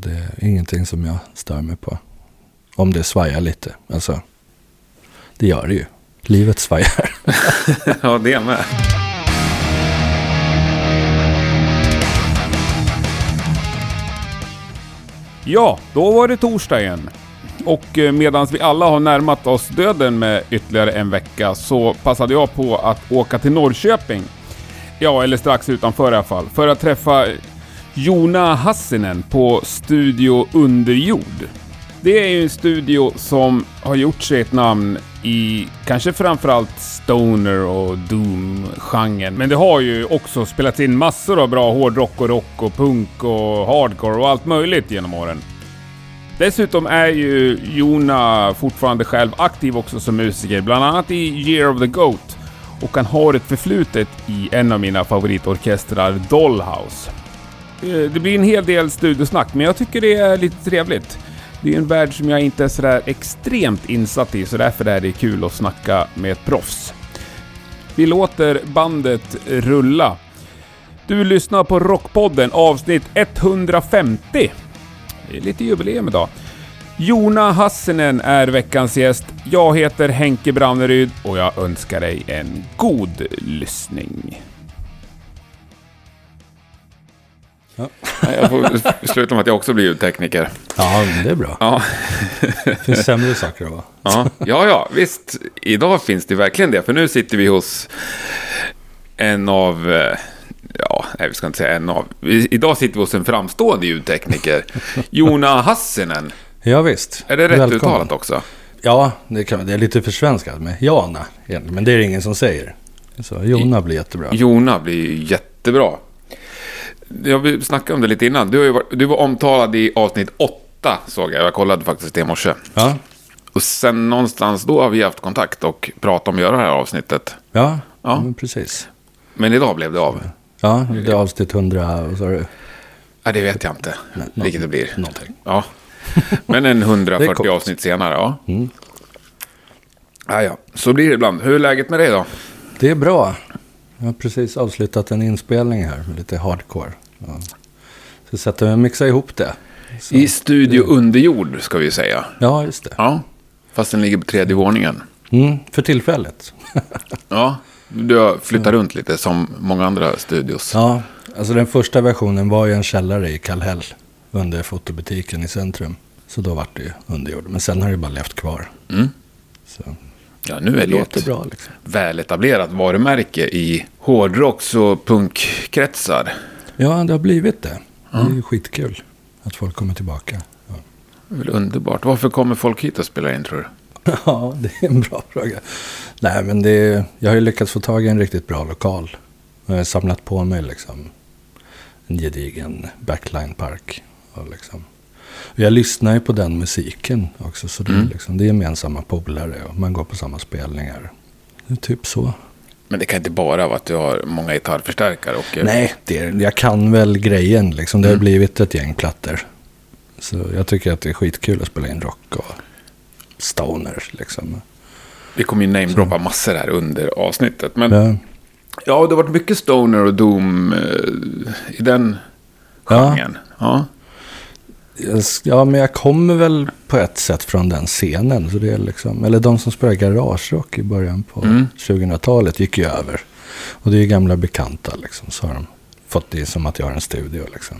det är ingenting som jag stör mig på. Om det svajar lite. Alltså, det gör det ju. Livet svajar. ja, det med. Ja, då var det torsdag igen. Och eh, medan vi alla har närmat oss döden med ytterligare en vecka så passade jag på att åka till Norrköping. Ja, eller strax utanför i alla fall. För att träffa Jona Hassinen på Studio Underjord. Det är ju en studio som har gjort sig ett namn i kanske framförallt stoner och doom-genren. Men det har ju också spelats in massor av bra hårdrock och rock och punk och hardcore och allt möjligt genom åren. Dessutom är ju Jona fortfarande själv aktiv också som musiker, bland annat i Year of the Goat. Och han har ett förflutet i en av mina favoritorkestrar, Dollhouse. Eh, det blir en hel del studiosnack, men jag tycker det är lite trevligt. Det är en värld som jag inte är sådär extremt insatt i, så därför är det kul att snacka med ett proffs. Vi låter bandet rulla. Du lyssnar på Rockpodden avsnitt 150. Det är lite jubileum idag. Jona Hassinen är veckans gäst. Jag heter Henke Brauneryd och jag önskar dig en god lyssning. Ja. Jag får sluta med att jag också blir ljudtekniker. Ja, det är bra. Ja. Det finns sämre saker vara. Ja, ja, ja, visst. Idag finns det verkligen det. För nu sitter vi hos en av... eh, Ja, nej, vi ska inte säga en av. Idag sitter vi hos en framstående ljudtekniker. Jona Hassinen. Ja, visst. Är det rätt Välkommen. uttalat också? Ja, det, kan, det är lite försvenskat med Jana men det är det ingen som säger. Så Jona blir jättebra. Jona blir jättebra. Jag vill snacka om det lite innan. Du, varit, du var omtalad i avsnitt åtta, såg jag. Jag kollade faktiskt det i morse. Ja, Och sen någonstans då har vi haft kontakt och pratat om att göra det här avsnittet. ja, Ja. Men precis. Men idag blev det av. Ja, det är avsnitt 100, vad sa du? Ja, det vet jag inte. nå- vilket det blir. Någonting. Ja. Men en Det är 140 coolt. avsnitt senare, ja. Ja, ja. Så blir det ibland. Hur är läget med dig då? Det är bra. Jag har precis avslutat en inspelning här, med lite hardcore. Ja. Så sätter vi och mixar ihop det. Så. I Studio Underjord, ska vi säga. Ja, just det. Ja. Fast den ligger på tredje våningen. Mm, för tillfället. Ja. Du har flyttat runt lite som många andra studios. Ja, alltså den första versionen var ju en källare i Kallhäll. Under fotobutiken i centrum. Så då vart det ju underjord. Men sen har det bara levt kvar. Mm. Så Ja, nu är det det ett bra liksom. väletablerat varumärke i hårdrocks och punkkretsar. Ja, det har blivit det. Det är ju skitkul att folk kommer tillbaka. Ja. Det är underbart. Varför kommer folk hit och spelar in, tror du? Ja, det är en bra fråga. Nej, men det är, jag har ju lyckats få tag i en riktigt bra lokal. Jag har samlat på mig liksom en gedigen backline-park. Och liksom. Jag lyssnar ju på den musiken också. Så det, är Mm. liksom, det är gemensamma polare och man går på samma spelningar. Det är typ så. Men det kan inte bara vara att du har många gitarrförstärkare och... Nej, det är, jag kan väl grejen. Liksom. Det har Mm. blivit ett gäng plattor. Så jag tycker att det är skitkul att spela in rock och stoners. Liksom. Vi kommer ju namedroppa massor här under avsnittet. Men ja, Ja, det har varit mycket stoner och doom eh, i den Ja. genren. Ja. Jag- Ja, men jag kommer väl på ett sätt från den scenen. Så det är liksom, eller de som spelade garagerock i början på Mm. 2000-talet gick ju över. Och det är ju gamla bekanta liksom. Så har de fått det som att jag har en studio liksom.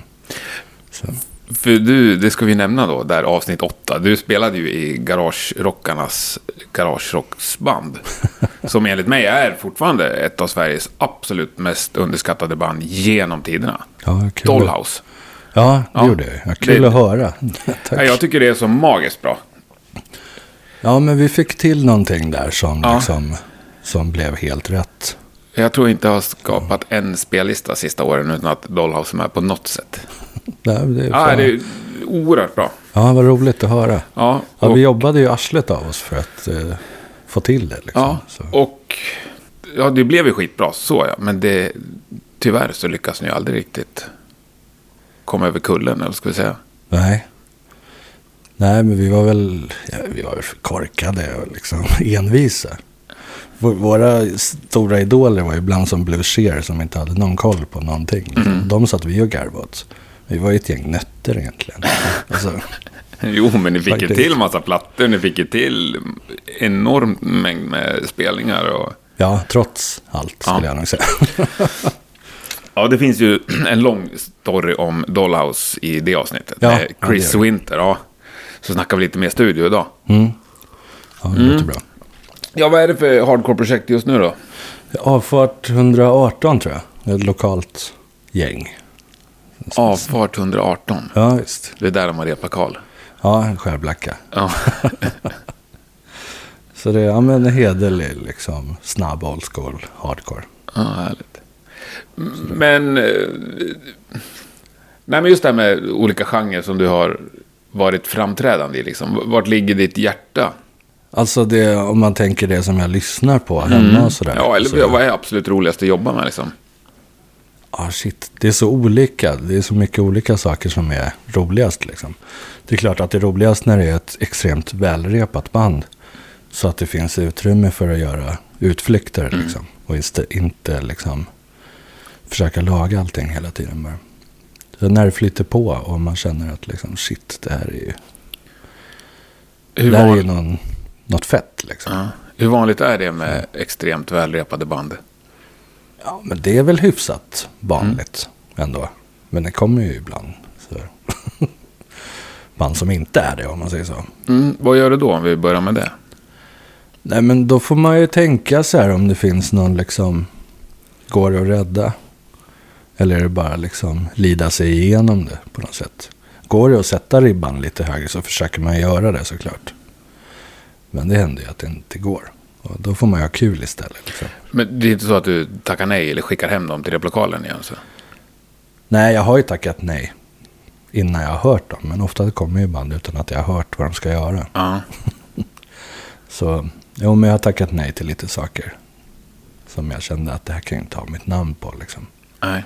Så, För du, det ska vi nämna då, där avsnitt åtta. Du spelade ju i Garagerockarnas garagerocksband. som enligt mig är fortfarande ett av Sveriges absolut mest underskattade band genom tiderna. ja. Dollhouse. Ja, det Ja. gjorde jag. Ja, kul Det- att höra. Ja, Tack. jag tycker det är så magiskt bra. Ja, men vi fick till någonting där som, Ja. liksom, som blev helt rätt. Jag tror inte jag har skapat en spellista sista åren utan att Dollhouse är med på något sätt. Ja, det, är Ja, det är oerhört bra. ja, vad roligt att höra. Ja, Ja, och, vi jobbade ju arslet av oss för att eh, få till det. Liksom. ja, Så. och ja, det blev ju skitbra, så ja. Men det, tyvärr så lyckas ni ju aldrig riktigt komma över kullen, eller ska vi säga. Nej. Nej, men vi var väl, ja, vi var väl korkade och liksom envisa. Vå- Våra stora idoler var ju ibland som Blue Shear som inte hade någon koll på någonting. Liksom. Mm. De satt vi och garvade åt. Vi var ju ett gäng nötter egentligen. Alltså, Jo, men ni fick ju Faktiskt. till massa plattor, ni fick ju till enorm mängd med spelningar och... ja, trots allt skulle Ja. jag nog säga. Ja, det finns ju en lång story om Dollhouse i det avsnittet. Ja, ja, Chris det. Winter, ja. Så snackar vi lite mer studio idag. Mm. Ja, det Mm. låter bra. Ja, vad är det för hardcore-projekt just nu då? Avfart 118 tror jag. Ett lokalt gäng. Avfart 118. Ja, visst. Det är där de har repat Karl. Ja, en skärblacka. Ja. Så det är ja, men en hederlig, liksom, snabb old school hardcore. ja, härligt. Men... eh, Nej, men just det här med olika genrer som du har varit framträdande i. Liksom. Vart ligger ditt hjärta? Alltså det, om man tänker det som jag lyssnar på hemma och sådär. Mm. Ja, eller så, vad är absolut roligast att jobba med liksom? ah, shit, det är så olika. Det är så mycket olika saker som är roligast. Liksom. Det är klart att det är roligast när det är ett extremt välrepat band. Så att det finns utrymme för att göra utflykter. Mm. Liksom, och istä- inte liksom, försöka laga allting hela tiden. Bara. Så när det flyter på och man känner att liksom, shit, det här är ju, Hur, det här är ju van... någon, något fett. Liksom. ja. Hur vanligt är det med extremt välrepade band? Ja, men det är väl hyfsat vanligt ändå. Men det kommer ju ibland. Så. Band som inte är det om man säger så. Mm, vad gör du då om vi börjar med det? Nej men då får man ju tänka så här om det finns någon liksom. Går det att rädda? Eller är det bara liksom lida sig igenom det på något sätt? Går det att sätta ribban lite högre så försöker man göra det såklart. Men det händer ju att det inte går. Och då får man ju ha kul istället. Liksom. Men det är inte så att du tackar nej eller skickar hem dem till replokalen igen? Så. Nej, jag har ju tackat nej. Innan jag har hört dem. Men ofta kommer ju band utan att jag har hört vad de ska göra. Ja. Så, jo men jag har tackat nej till lite saker. Som jag kände att det här kan jag inte ha mitt namn på liksom. Nej.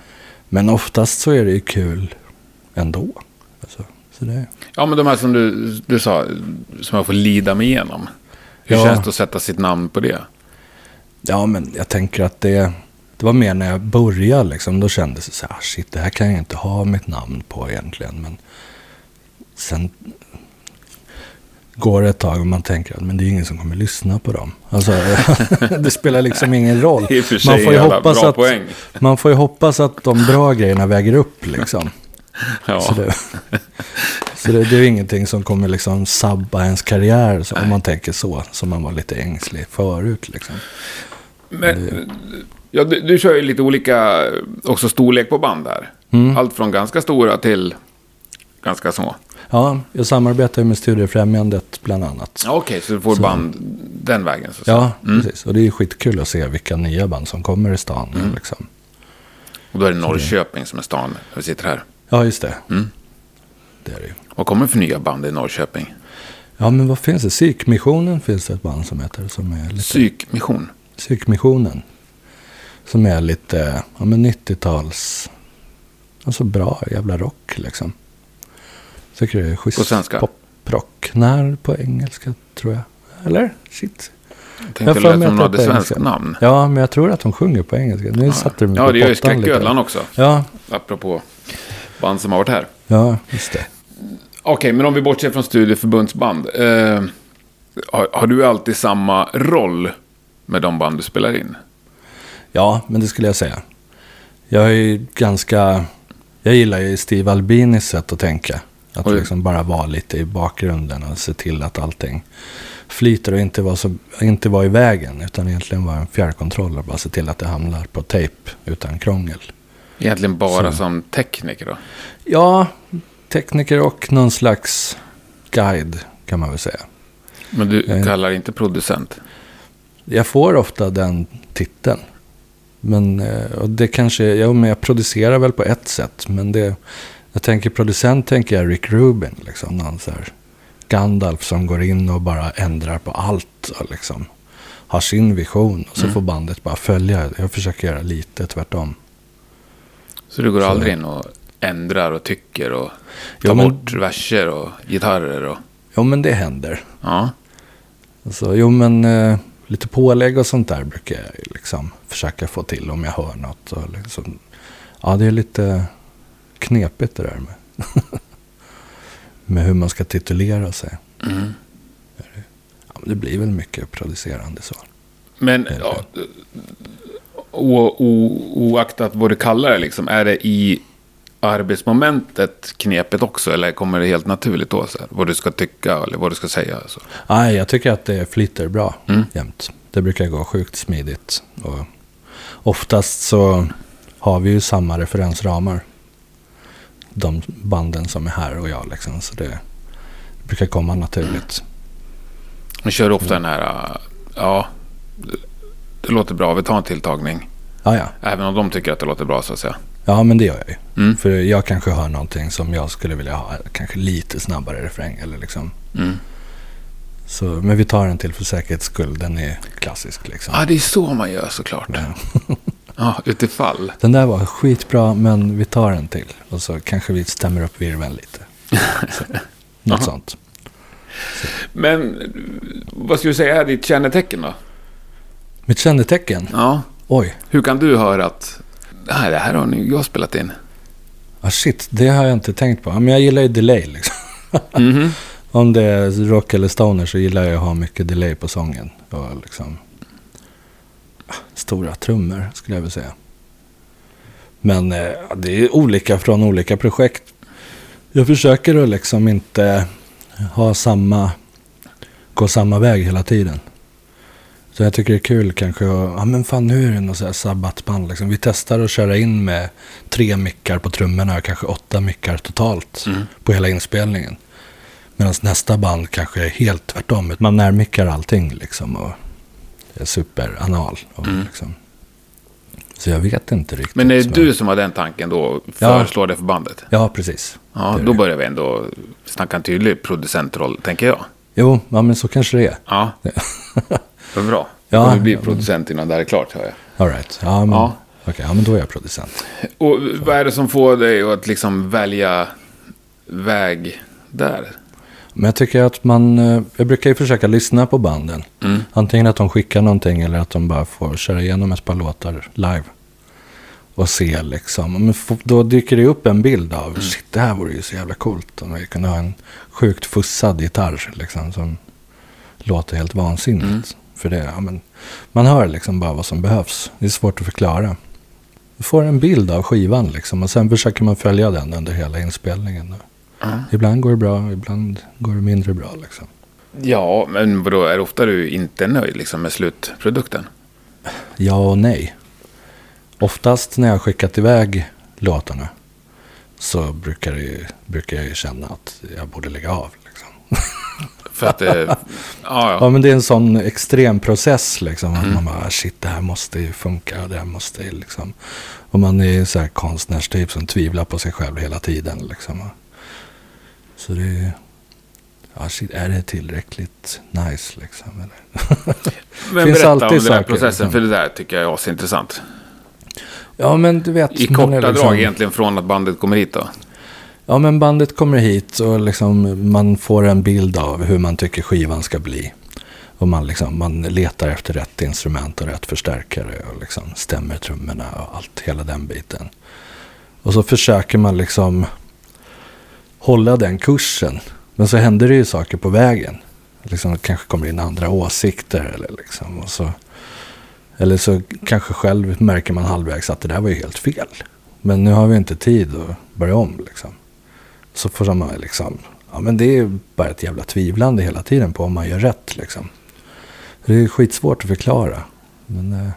Men oftast så är det ju kul ändå. Alltså, så det, ja, men de här som du, du sa, som jag får lida mig igenom. Hur Ja. känns det att sätta sitt namn på det? ja men jag tänker att det, det var mer när jag började liksom. Då kändes det så här, "Ah, shit det här kan jag inte ha mitt namn på egentligen. Men sen går det ett tag och man tänker att men det är ingen som kommer lyssna på dem. Alltså, det spelar liksom ingen roll. Man får ju hoppas att, poäng. Man får ju hoppas att de bra grejerna väger upp liksom. Ja. Så, det, så det, det är ju ingenting som kommer liksom sabba ens karriär. Så, om man tänker så. Som man var lite ängslig förut liksom. Men, ja, du, du kör ju lite olika också storlek på band där. Mm. Allt från ganska stora till ganska små. Ja, jag samarbetar ju med Studiefrämjandet bland annat. Okej, så du får Så- band den vägen. Så. Ja, Mm. precis. Och det är skitkul att se vilka nya band som kommer i stan. Mm. Liksom. Och då är det Norrköping som är stan när vi sitter här. Ja, just det. Mm. Det är det ju. Vad kommer för nya band i Norrköping? Ja, men vad finns det? Psykmissionen finns det ett band som heter. Som är lite... Psykmission. Psykmissionen. Som är lite ja, men 90-tals... Alltså bra jävla rock liksom. Tycker det är schysst. På svenska? Poprock. Nej, på engelska tror jag. Eller? Shit. Jag Jag tänkte som att de är hade engelska. namn. Ja, men jag tror att de sjunger på engelska. Nu satte de Ja, det gör ju. Skräcködlan också. Ja, Apropå band som har varit här. ja, just det. Okej, men om vi bortser från studieförbundsband. Eh, har, har du alltid samma roll med de band du spelar in? Ja, men det skulle jag säga. Jag är ju ganska... Jag gillar ju Steve Albinis sätt att tänka. Att Oj. liksom bara vara lite i bakgrunden och se till att allting flyter och inte vara, så, inte vara i vägen. Utan egentligen vara en fjärrkontroll och bara se till att det hamnar på tejp utan krångel. Egentligen bara Så. som tekniker då? Ja, tekniker och någon slags guide kan man väl säga. Men du Eh. kallar inte producent? Jag får ofta den titeln. Men eh, och det kanske, ja, men jag producerar väl på ett sätt. Men det, jag tänker producent tänker jag Rick Rubin. Liksom, någon så här Gandalf som går in och bara ändrar på allt. Och liksom har sin vision. Och så Mm. får bandet bara följa. Jag försöker göra lite tvärtom. Så du går Så- aldrig in och ändrar och tycker och tar Ja, men- bort verser och gitarrer och... Jo men det händer. Ja. Alltså, jo men eh, lite pålägg och sånt där brukar jag liksom försöka få till om jag hör något. Och liksom, ja det är lite, knepigt det där med. med hur man ska titulera sig. Mm. Ja, det blir väl mycket producerande så. Men ja, o, o, oaktat vad du kallar det, liksom, är det i arbetsmomentet knepet också? Eller kommer det helt naturligt då? Så här, vad du ska tycka eller vad du ska säga? Så. Nej, jag tycker att det flyter bra Mm. jämt. Det brukar gå sjukt smidigt. Och oftast så har vi ju samma referensramar. De banden som är här och jag liksom. Så det brukar komma naturligt. Men kör ofta den här, äh, ja, det, låter bra, vi tar en tilltagning. Ja, ja. Även om de tycker att det låter bra så att säga. Ja, men det gör jag ju. Mm. För jag kanske har någonting som jag skulle vilja ha. Kanske lite snabbare refräng eller liksom. Mm. Så, men vi tar den till för säkerhets skull. Den är klassisk liksom. Ja, det är så man gör såklart. Ja. Ja, utifall. Den där var skitbra, men vi tar en till. Och så kanske vi stämmer upp virveln lite. Så, något Aha. sånt. Men vad skulle du säga är ditt kännetecken då? Mitt kännetecken? Ja, Oj, hur kan du höra att Nej, det här har ni jag spelat in? ah, shit, det har jag inte tänkt på. Men jag gillar ju delay liksom. Mhm. Om det är rock eller stoner så gillar jag att ha mycket delay på sången. Och liksom stora trummor skulle jag vilja säga. Men eh, det är olika från olika projekt. Jag försöker att liksom inte ha samma, gå samma väg hela tiden. Så jag tycker det är kul kanske att, ja men fan nu är det något så här sabbatband liksom. Vi testar att köra in med tre mickar på trummorna, kanske åtta mickar totalt Mm. på hela inspelningen. Medan nästa band kanske är helt tvärtom. Man närmickar allting liksom och superanal. Och Mm. liksom. Så jag vet inte riktigt. Men är det så. du som har den tanken då? Föreslår det för bandet? Ja, precis. Ja, då börjar vi ändå snacka en tydlig producentroll, tänker jag. Jo, ja, men så kanske det är. Ja, vad bra. Ja, Ja, kommer bli ja, men- producent innan det här är klart, hör jag. All right. Ja, men, Ja. Okej, ja, men då är jag producent. Och vad är det som får dig att liksom välja väg där? Men jag tycker att man, eh, jag brukar ju försöka lyssna på banden. Mm. Antingen att de skickar någonting eller att de bara får köra igenom ett par låtar live. Och se liksom. Men då dyker det upp en bild av, Mm. shit det här vore ju så jävla coolt. Om vi kunde ha en sjukt fussad gitarr liksom. Som låter helt vansinnigt. Mm. För det, ja, men, man hör liksom bara vad som behövs. Det är svårt att förklara. Du får en bild av skivan liksom. Och sen försöker man följa den under hela inspelningen. Ja. Ibland går det bra, ibland går det mindre bra liksom. Ja, men vadå, är det ofta du inte är nöjd liksom, med slutprodukten? Ja och nej. Oftast när jag har skickat iväg låtarna så brukar, det, brukar jag känna att jag borde lägga av. Liksom. För att det... ja, Ja, ja. men det är en sån extrem process liksom. Att Mm. man bara, shit, det här måste ju funka. Det här måste ju liksom. Och man är ju så här konstnärstyp som tvivlar på sig själv hela tiden. Liksom. Så det är... Ja, shit, är det tillräckligt nice liksom? Eller? Men finns berätta alltid om den här processen, liksom. för det där tycker jag är intressant. Ja, men du vet. I korta är drag liksom- egentligen från att bandet kommer hit då. Ja, men bandet kommer hit och liksom man får en bild av hur man tycker skivan ska bli. Och man, liksom, man letar efter rätt instrument och rätt förstärkare och liksom stämmer trummorna och allt, hela den biten. Och så försöker man liksom hålla den kursen. Men så händer det ju saker på vägen. Liksom, det kanske kommer in andra åsikter eller liksom. Så, eller så kanske själv märker man halvvägs att det där var ju helt fel. Men nu har vi inte tid att börja om liksom. Så får man liksom, ja men det är bara ett jävla tvivlande hela tiden på om man gör rätt liksom. Det är skitsvårt att förklara. Men eh,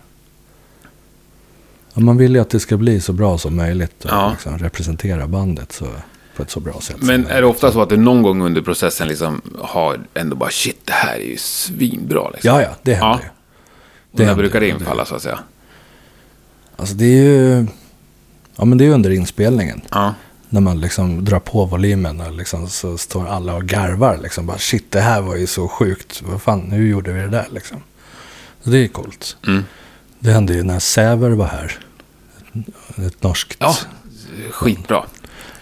ja, man vill ju att det ska bli så bra som möjligt och Ja. liksom representera bandet så, på ett så bra sätt Men är det ofta så att du någon gång under processen liksom har ändå bara shit, det här är ju svinbra liksom? Ja, ja, det händer Ja. Och när brukar det infalla så att säga? Alltså det är ju, ja men det är under inspelningen. Ja. När man liksom drar på volymen och liksom så står alla och garvar. Liksom bara shit, det här var ju så sjukt. Vad fan, hur gjorde vi det där liksom? Så det är coolt. Mm. Det hände ju när Säver var här. Ett norskt. Ja, skitbra.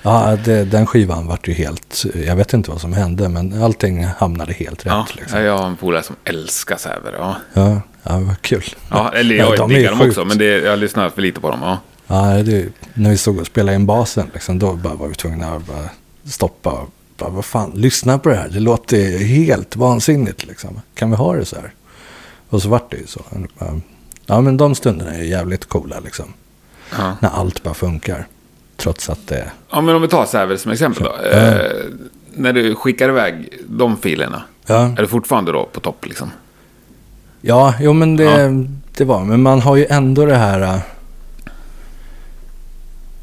Ja, det, den skivan vart ju helt... Jag vet inte vad som hände, men allting hamnade helt rätt. Ja, liksom. jag har en polare som älskar Säver. Ja. Ja, ja, vad kul. Ja, eller Ja, jag de är diggar dem också, men det, jag lyssnar för lite på dem. Ja. Ja, det, när vi stod och spelade in basen, liksom, då bara var vi tvungna att bara stoppa. Och bara, vad fan, lyssna på det här. Det låter helt vansinnigt. Liksom. Kan vi ha det så här? Och så vart det ju så. Ja, men de stunderna är jävligt coola. Liksom. Ja. När allt bara funkar. Trots att det... ja, men om vi tar Sävel som exempel då. Ja. Eh, när du skickar iväg de filerna, Ja, är du fortfarande då på topp liksom? ja jo men det, det var... Men man har ju ändå det här... äh,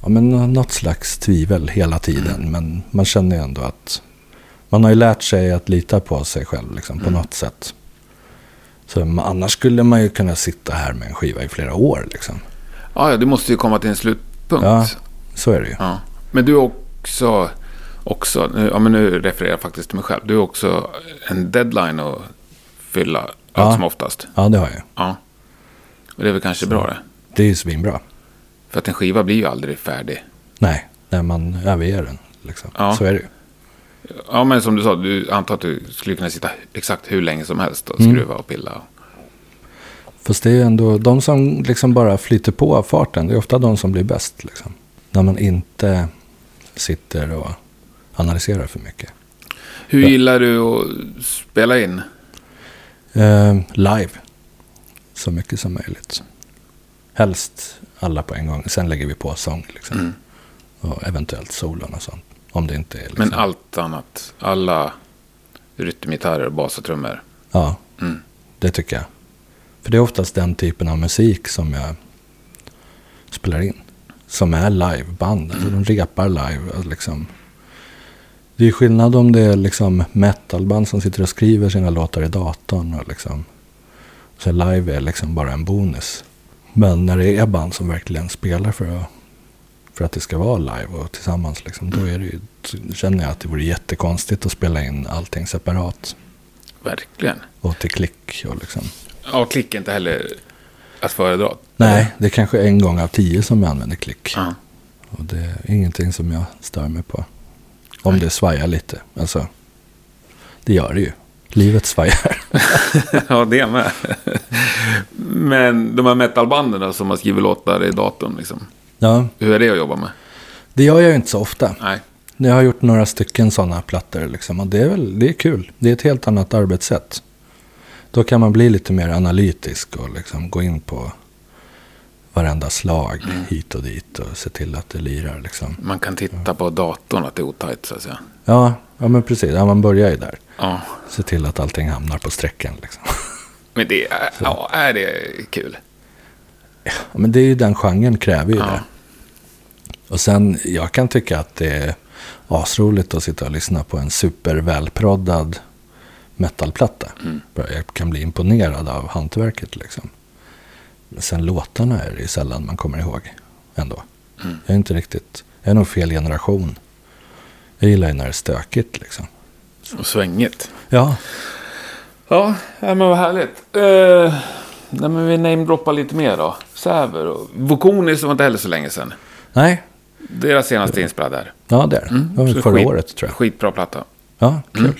Ja, men något slags tvivel hela tiden. Men man känner ju ändå att... Man har ju lärt sig att lita på sig själv liksom, på något sätt. Så annars skulle man ju kunna sitta här med en skiva i flera år. Liksom. Ja, ja, du måste ju komma till en slutpunkt. Ja. Så är det ju. Ja. Men du är också, också nu, ja, men nu refererar jag faktiskt till mig själv. Du är också en deadline att fylla allt Ja. som oftast. Ja, det har jag. Ja. Och det är väl kanske bra det. Det är ju svinbra. För att en skiva blir ju aldrig färdig. Nej, när man överger den. Liksom. Ja. Så är det ju. Ja, men som du sa, du antar att du skulle kunna sitta exakt hur länge som helst och Mm. skruva och pilla. Fast det är ändå de som liksom bara flyter på av farten. Det är ofta de som blir bäst. Liksom. När man inte sitter och analyserar för mycket. Hur Ja. gillar du att spela in? Eh, live. Så mycket som möjligt. Helst alla på en gång. Sen lägger vi på sång. Liksom. Mm. Och eventuellt solon och sånt. Om det inte är liksom. Men allt annat, alla rytmgitarrer, bas och trummor. Ja, Mm. det tycker jag. För det är oftast den typen av musik som jag spelar in. Som är liveband. Alltså de repar live. Liksom. Det är skillnad om det är liksom metalband som sitter och skriver sina låtar i datorn. Och liksom. Så live är liksom bara en bonus. Men när det är band som verkligen spelar för att, för att det ska vara live och tillsammans. Liksom, då är det ju, känner jag att det vore jättekonstigt att spela in allting separat. Verkligen. Och till klick och liksom. Ja, klick är inte heller att föredra. Nej, det är kanske en gång av tio som jag använder klick. Ja. Och det är ingenting som jag stör mig på. Om det svajar lite. Alltså, det gör det ju. Livet svajar. ja, det med. Men de här metalbanden som har skrivit låtar i datorn, liksom. Ja, hur är det att jobba med? det gör jag ju inte så ofta. Nej. Jag har gjort några stycken sådana plattor liksom. Och det är väl, det är kul. Det är ett helt annat arbetssätt. Då kan man bli lite mer analytisk och liksom gå in på varenda slag hit och dit och se till att det lirar liksom. Man kan titta på datorn att det är otajt, så att säga. Ja, ja men precis. Ja, man börjar ju där. Ja. Se till att allting hamnar på strecken liksom. Men det är, ja, är det kul? Ja, men det är ju den genren kräver ju Ja. det. Och sen, jag kan tycka att det är asroligt att sitta och lyssna på en supervälproddad metalplatta. Mm. Jag kan bli imponerad av hantverket liksom. Sen låtarna är det sällan man kommer ihåg ändå. Mm. Jag är inte riktigt, jag är nog fel generation. Jag gillar ju när det är stökigt liksom. Och svängigt. Ja, Ja, men vad härligt. Uh, nej, men vi namedroppar lite mer då. Säver och Vokonis var inte heller så länge sedan. nej, Deras senaste inspelade där. ja det är det. Mm, Det var väl förra skit- året tror jag. Skitbra platta. Ja, kul. Mm.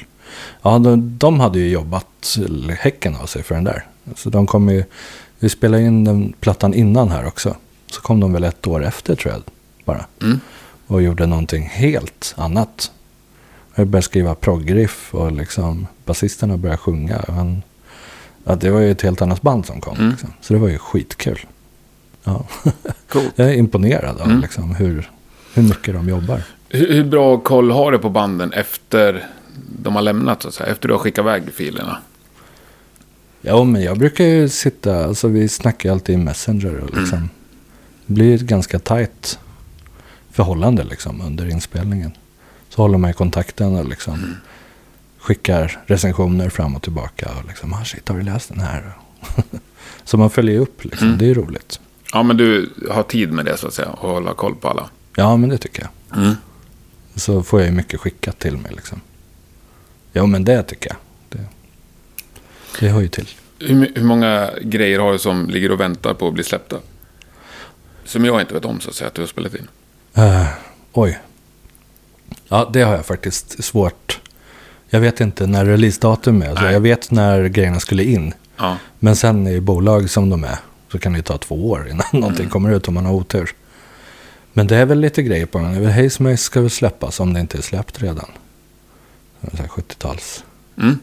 Ja, de, de hade ju jobbat häcken av sig för den där. Så de kom ju, vi spelade in den plattan innan här också. Så kom de väl ett år efter tror jag bara. Mm. Och gjorde någonting helt annat. Jag började skriva proggriff och liksom basisterna började sjunga. Men, ja, det var ju ett helt annat band som kom. Mm. Liksom. Så det var ju skitkul. Ja. Coolt. Jag är imponerad av Mm. liksom, hur, hur mycket de jobbar. Hur, hur bra koll har du på banden efter de har lämnat, så att säga? Efter du har skickat iväg filerna? Ja, men jag brukar ju sitta, alltså vi snackar ju alltid i Messenger och liksom. Det blir ett ganska tajt förhållande liksom under inspelningen. Så håller man i kontakten och liksom skickar recensioner fram och tillbaka och liksom, ah shit, har du läst den här? så man följer upp liksom, Mm. det är roligt. Ja, men du har tid med det, så att säga. Och hålla koll på alla. Ja, men det tycker jag. Mm. Så får jag ju mycket skickat till mig liksom. Ja, men det tycker jag. Det, det hör ju till. Hur, hur många grejer har du som ligger och väntar på att bli släppta? Som jag inte vet om, så att säga, att du har spelat in. Eh, oj. Ja, det har jag faktiskt svårt. Jag vet inte när releasedatum är. Nej. jag vet när grejerna skulle in. Ja. Men sen i bolag som de är så kan det ju ta två år innan någonting kommer ut om man har otur. Men det är väl lite grejer på den. Maze ska väl släppas om det inte är släppt redan. Det är så här 70-tals Mm.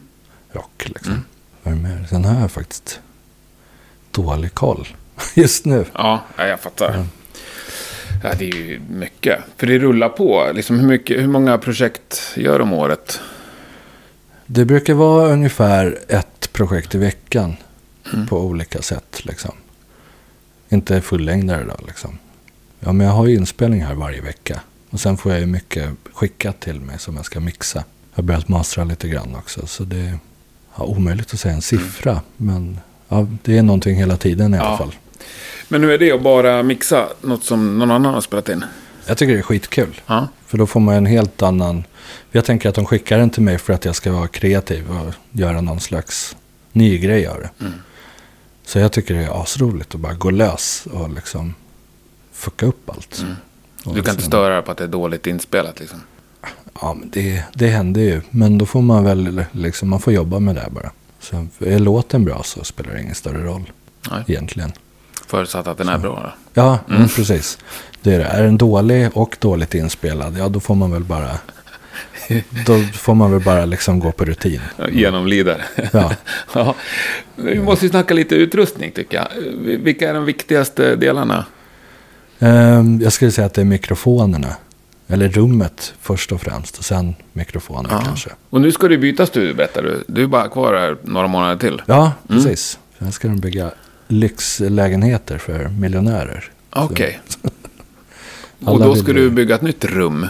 rock liksom. Mm. Sen har jag faktiskt dålig koll just nu. Ja, ja, jag fattar. Ja. Ja, det är ju mycket. För det rullar på. Liksom hur, mycket, hur många projekt gör om året? Det brukar vara ungefär ett projekt i veckan Mm. på olika sätt. Liksom. Inte fullängdare då liksom. Ja, men jag har ju inspelning här varje vecka. Och sen får jag ju mycket skickat till mig som jag ska mixa. Jag har börjat mastra lite grann också. Så det är ja, omöjligt att säga en siffra. Men ja, det är någonting hela tiden i alla fall. Men hur är det att bara mixa något som någon annan har spelat in? Jag tycker det är skitkul. Ja. För då får man en helt annan... Jag tänker att de skickar den till mig för att jag ska vara kreativ och göra någon slags ny grej av det. Mm. Så jag tycker det är asroligt att bara gå lös och liksom fucka upp allt. Mm. Du kan inte sen- störa på att det är dåligt inspelat liksom? Ja, men det, det händer ju. Men då får man väl liksom, man får jobba med det bara. Så är låten bra så spelar det ingen större roll Nej. egentligen. Förutsatt att den är bra då. Ja, Mm. mm. precis. Det är det. Är den dålig och dåligt inspelad, ja då får man väl bara... Då får man väl bara liksom gå på rutin. Genomlider. Ja. ja. Vi måste ju snacka lite utrustning tycker jag. Vilka är de viktigaste delarna? Ehm, jag skulle säga att det är mikrofonerna. Eller rummet först och främst. Och sen mikrofoner Ja. kanske. Och nu ska du byta studio berättar du. Du är bara kvar här några månader till. Ja, Mm. precis. Sen ska de bygga lyxlägenheter för miljonärer. Okej. Och Alla då ska du bygga ett nytt rum.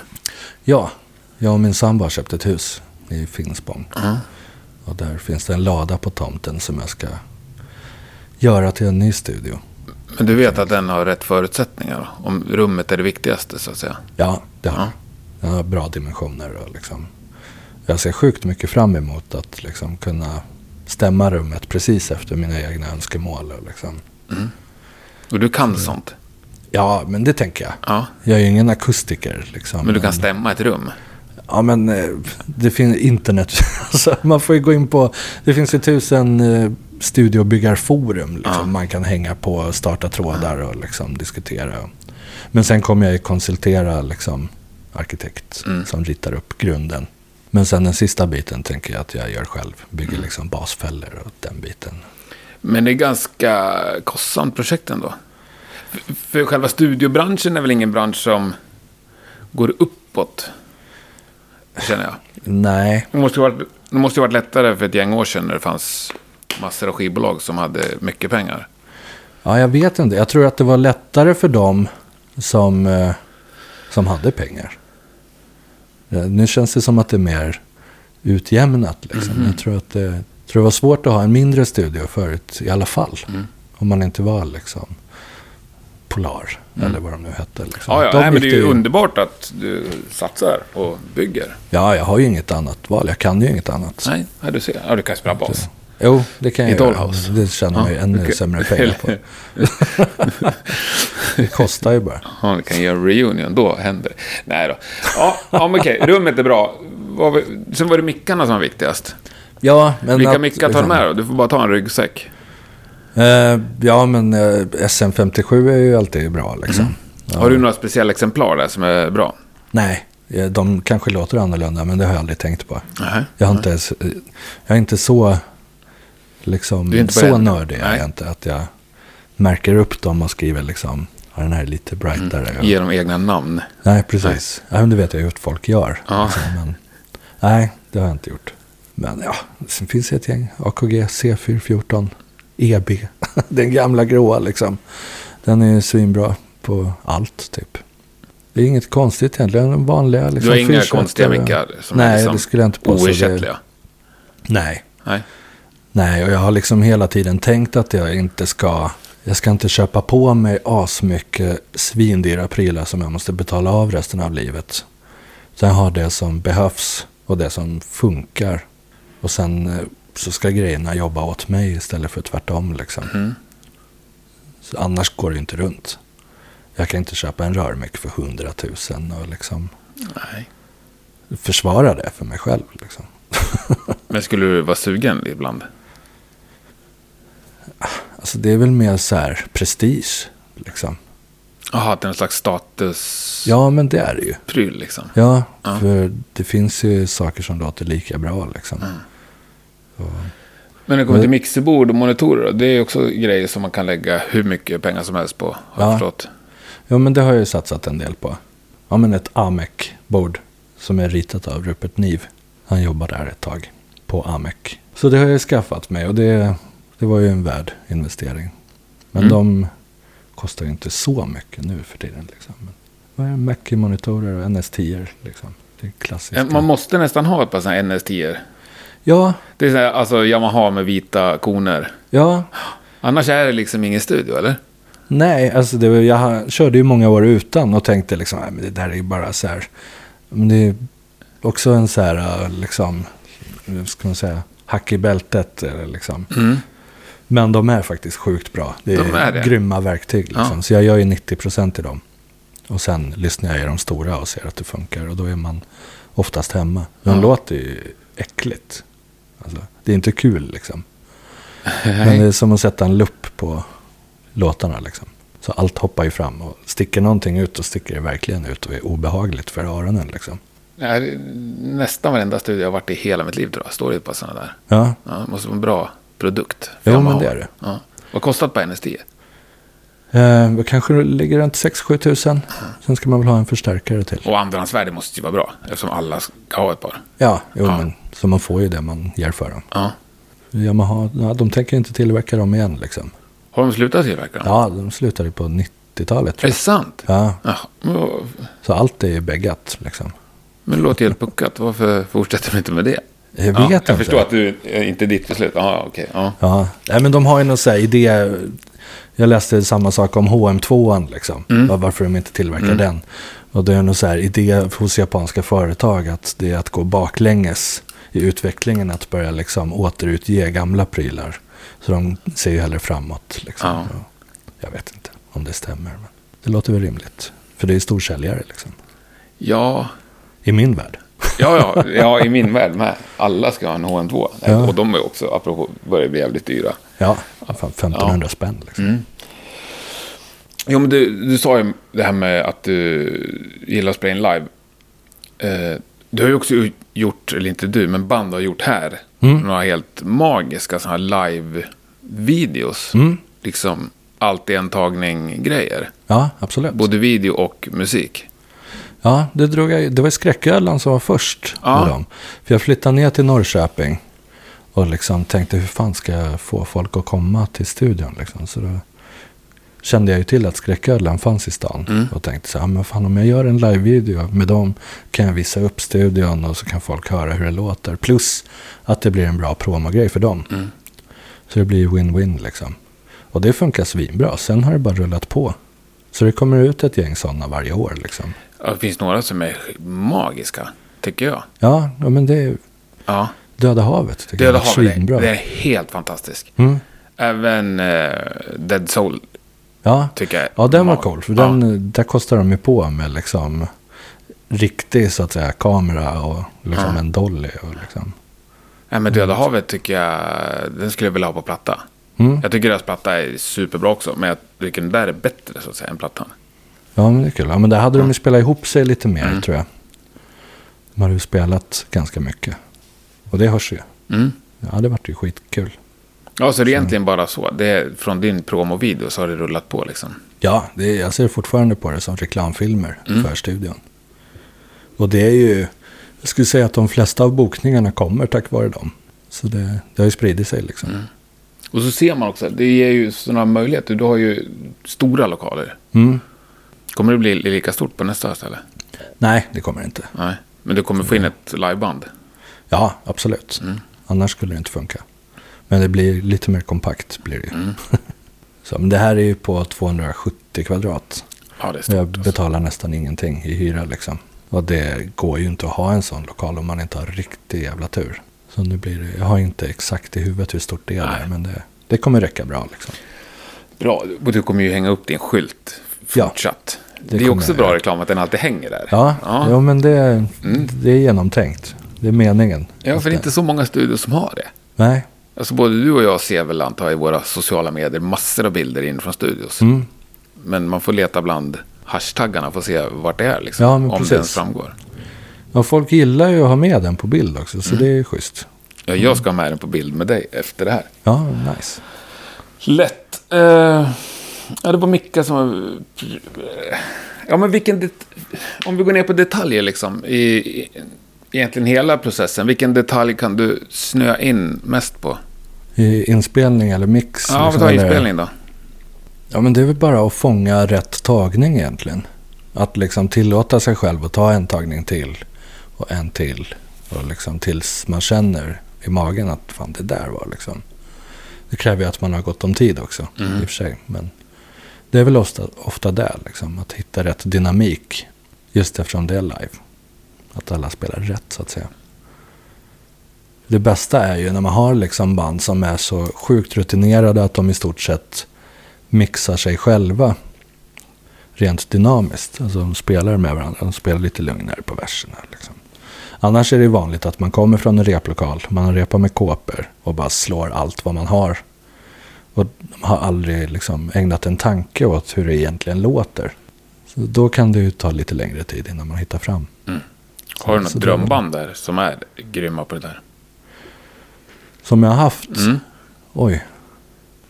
Ja, jag och min sambo har köpt ett hus i Finspång. Ja. Och där finns det en lada på tomten som jag ska göra till en ny studio. Men du vet att den har rätt förutsättningar? Om rummet är det viktigaste så att säga. Ja, det har Ja. den har bra dimensioner. Och liksom. Jag ser sjukt mycket fram emot att liksom kunna stämma rummet precis efter mina egna önskemål. Och liksom. Och du kan sånt. Ja, men det tänker jag. Ja. Jag är ju ingen akustiker. Liksom. Men du kan stämma ett rum. Ja, men eh, det finns internet. alltså, man får ju gå in på... Det finns ju tusen eh, studiobyggarforum. Liksom. Ja. Man kan hänga på och starta trådar och liksom, diskutera. Men sen kommer jag ju konsultera liksom, arkitekt Mm. som ritar upp grunden. Men sen den sista biten tänker jag att jag gör själv. Bygger Mm. liksom basfällor och den biten. Men det är ganska kostsamt projekt ändå. För, för själva studiobranschen är väl ingen bransch som går uppåt. Känner jag. Nej, Det måste ju varit, det måste varit lättare för ett gäng år sedan när det fanns massor av skivbolag som hade mycket pengar. ja, jag vet inte. Jag tror att det var lättare för dem som, eh, som hade pengar. Eh, Nu känns det som att det är mer utjämnat. Liksom. Mhm. Jag tror att det, tror det var svårt att ha en mindre studio förut i alla fall. Mm. Om man inte var liksom Polar Mm. eller vad de nu hette. Liksom. Ja, ja. Nej, men det är ju ju- underbart att du satsar och bygger. Ja, jag har ju inget annat val. Jag kan ju inget annat. Nej, du ser. Ja, du kan spela bas. Jo, det kan I jag göra. Dollhouse. Det tjänar man ju Ja, ännu okej. sämre pengar på. det kostar ju bara. Ja, vi kan göra reunion, då händer det. Nej då. Ja, ja men okej, rummet är bra. Sen var det mickarna som var viktigast. Ja, men Vilka att- mickar tar du med då? Du får bara ta en ryggsäck. Eh, ja, men eh, SM57 är ju alltid bra liksom. Ja. Mm. Har du några speciella exemplar där som är bra? Nej, eh, de kanske låter annorlunda, men det har jag aldrig tänkt på. Nej. Jag, har inte, eh, jag är inte så, liksom, är så nördig är Nej. jag inte. Att jag märker upp dem och skriver liksom, ja, den här är lite brightare. och- Ge dem egna namn. Nej, precis. Ja, men det vet jag ju att folk gör. Ja. Liksom, men, nej, det har jag inte gjort. Men ja, sen finns det ett gäng. AKG C414 EB. Den gamla gråa liksom. Den är ju svinbra på allt typ. Det är inget konstigt egentligen. Den vanliga liksom. Du har inga fyrköttare. konstiga mickar som är Nej, liksom det skulle jag inte påstå. Oersättliga? Nej. Nej. Nej, och jag har liksom hela tiden tänkt att jag inte ska... Jag ska inte köpa på mig asmycket svindyra prylar som jag måste betala av resten av livet. Så jag har det som behövs och det som funkar. Och sen eh, så ska grejerna jobba åt mig istället för tvärtom liksom. Mm. Så annars går det inte runt. Jag kan inte köpa en rörmick för 100 000 och liksom Nej. försvara det för mig själv. Liksom. Men skulle du vara sugen ibland? Alltså det är väl mer så här prestige. Liksom. Jaha, att det är en slags statuspryl Ja, men det är det ju. liksom. Ja, Ja. för det finns ju saker som låter lika bra liksom. Men när det kommer Men- till mixerbord och monitorer det är också grejer som man kan lägga hur mycket pengar som helst på. Har jag Ja. förstått. Ja, men det har jag ju satsat en del på. Ja, men ett AMEC-bord som är ritat av Rupert Niv. Han jobbar där ett tag på AMEC. Så det har jag skaffat mig och det, det var ju en värd investering. Men Mm. de kostar ju inte så mycket nu för tiden. Liksom. Men vad är? Mackie-monitorer och NS10 liksom. Det är klassiska. Man måste nästan ha ett par sådana här NS10. Ja, Det är så här, alltså Yamaha med vita koner. ja. Annars är det liksom ingen studio, eller? Nej, alltså det, jag körde ju många år utan och tänkte liksom, nej, men det där är ju bara så här. Men det är också en så här, liksom, vad ska man säga, hack i bältet. eller Liksom. Mm. Men de är faktiskt sjukt bra. Det är, De är det. grymma verktyg. Liksom. Ja. Så jag gör ju 90% i dem. Och sen lyssnar jag i de stora och ser att det funkar. Och då är man oftast hemma. De Ja. låter ju äckligt. Alltså, det är inte kul liksom. Men det är som att sätta en lupp på låtarna liksom. Så allt hoppar ju fram och sticker någonting ut och sticker det verkligen ut och är obehagligt för öronen liksom. Ja, nästan varenda studio jag har varit i hela mitt liv tror jag. Står det par sådana där. Ja, Ja, måste vara bra produkt. Yamaha. men det är det. Ja. Vad kostar det på NS10? Eh, det kanske ligger runt 6-7 tusen. Sen ska man väl ha en förstärkare till. Och andrahandsvärde måste ju vara bra. Eftersom alla ska ha ett par. Ja, jo, Ja. men så man får ju det man ger för dem. Ja. Yamaha, ja, de tänker inte tillverka dem igen liksom. Har de slutat tillverka dem? Ja, de slutade på 90-talet Är det sant? Ja, Ja. Så allt är ju beggat liksom. men det låter helt puckat. Varför fortsätter de inte med det? Jag vet ja, inte. Jag förstår att du eh, inte är ditt beslut. Ja, okej. Ja. Ja, nej, men de har ju någon så här idé. Jag läste samma sak om HM2 liksom. Mm. Var- Varför de inte tillverkar Mm. den. Och det är någon så här idé hos japanska företag att det är att gå baklänges i utvecklingen. Att börja liksom återutge gamla prylar. Så de ser ju hellre framåt. Liksom. Ja. Jag vet inte om det stämmer. Men det låter väl rimligt. För det är storsäljare liksom. Ja, I min värld. Ja, ja, ja, i min värld med. Alla ska ha en HN2. Ja. Och de är också, apropå, börjar bli jävligt dyra. Ja, fan 1500 spänn liksom. Mm. Jo, men du, du sa ju det här med att du gillar att spela in live. Eh, du har ju också gjort, eller inte du, men band har gjort här. Mm. Några helt magiska sådana här live-videos. Mm. Liksom allt i en tagning-grejer. Ja, absolut. Både video och musik. Ja, det, drog jag, det var Skräcködlan som var först Ja. med dem. För jag flyttade ner till Norrköping och liksom tänkte hur fan ska jag få folk att komma till studion. Liksom. Så då kände jag ju till att Skräcködlan fanns i stan. Mm. Och tänkte så här, men fan om jag gör en live-video med dem kan jag visa upp studion och så kan folk höra hur det låter. Plus att det blir en bra promogrej för dem. Mm. Så det blir win-win liksom. Och det funkar svinbra. Sen har det bara rullat på. Så det kommer ut ett gäng sådana varje år liksom. Ja, det finns några som är magiska, tycker jag. Ja, ja men det är Ja, Döda havet. Tycker Döda jag. havet, Svinbra. det, är helt fantastiskt. Mm. Även eh, Dead Soul Ja. tycker jag. ja, den var cool. För Ja. den, där kostar de ju på med liksom riktig så att säga kamera och liksom Ja. en dolly. Och liksom. Nej, men Döda havet tycker jag, den skulle jag vilja ha på platta. Mm. Jag tycker deras platta är superbra också, men jag tycker den där är bättre så att säga än plattan. Ja, men det är kul. Ja, men där hade de ju spelat ihop sig lite mer Mm. tror jag. De hade ju spelat ganska mycket. Och det hörs ju. Mm. Ja, det vart ju skitkul. Ja, så det är egentligen bara så. Det är, från din promovideo så har det rullat på liksom. Ja, det jag ser fortfarande på det som reklamfilmer Mm. för studion. Och det är ju, jag skulle säga att de flesta av bokningarna kommer tack vare dem. Så det, det har ju spridit sig liksom. Mm. Och så ser man också, det ger ju sådana möjligheter. Du har ju stora lokaler. Mm. Kommer det bli lika stort på nästa ställe? Nej, det kommer det inte. Nej. Men du kommer få in ett liveband? Ja, absolut. Mm. Annars skulle det inte funka. Men det blir lite mer kompakt blir det. Mm. Så, men det här är ju på 270 kvadrat. Ja, det är stort. jag alltså. betalar nästan ingenting i hyra liksom. Och det går ju inte att ha en sån lokal om man inte har riktig jävla tur. Så nu blir det, jag har inte exakt i huvudet hur stort det är där, men det, det kommer räcka bra liksom. Bra, och du kommer ju hänga upp din skylt Ja, fortsatt. det det är också bra reklam att den alltid hänger där. Ja, ja. ja. men det, Mm. det är genomtänkt. Det är meningen. Ja, för det är inte så många studios som har det. Nej. Alltså både du och jag ser väl antar i våra sociala medier massor av bilder in från studios. Mm. Men man får leta bland hashtaggarna för att se vart det är. Liksom, Ja, om precis. det ens framgår. Ja, folk gillar ju att ha med den på bild också, så det är schysst. Ja, jag ska ha med den på bild med dig efter det här. Ja, nice. Lätt. Eh, ja, det var Micka som. Ja, men vilken... Om vi går ner på detaljer liksom. I, i, egentligen hela processen. Vilken detalj kan du snöa in mest på? I inspelning eller mix. Ja, vi liksom, tar inspelning då. Ja, men det är väl bara att fånga rätt tagning egentligen. Att liksom tillåta sig själv att ta en tagning till och en till. Och liksom tills man känner i magen att fan det där var liksom. Det kräver ju att man har gått om tid också Mm. i och för sig. Men det är väl ofta, ofta där liksom. Att hitta rätt dynamik. Just eftersom det är live. Att alla spelar rätt så att säga. Det bästa är ju när man har liksom band som är så sjukt rutinerade att de i stort sett mixar sig själva rent dynamiskt. Alltså de spelar med varandra, de spelar lite lugnare på verserna. Liksom. Annars är det vanligt att man kommer från en replokal, man repar med kåpor och bara slår allt vad man har. Och har aldrig liksom ägnat en tanke åt hur det egentligen låter. Så då kan det ju ta lite längre tid innan man hittar fram. Har du något Så drömband där som är grymma på det där? Som jag har haft, Mm. oj,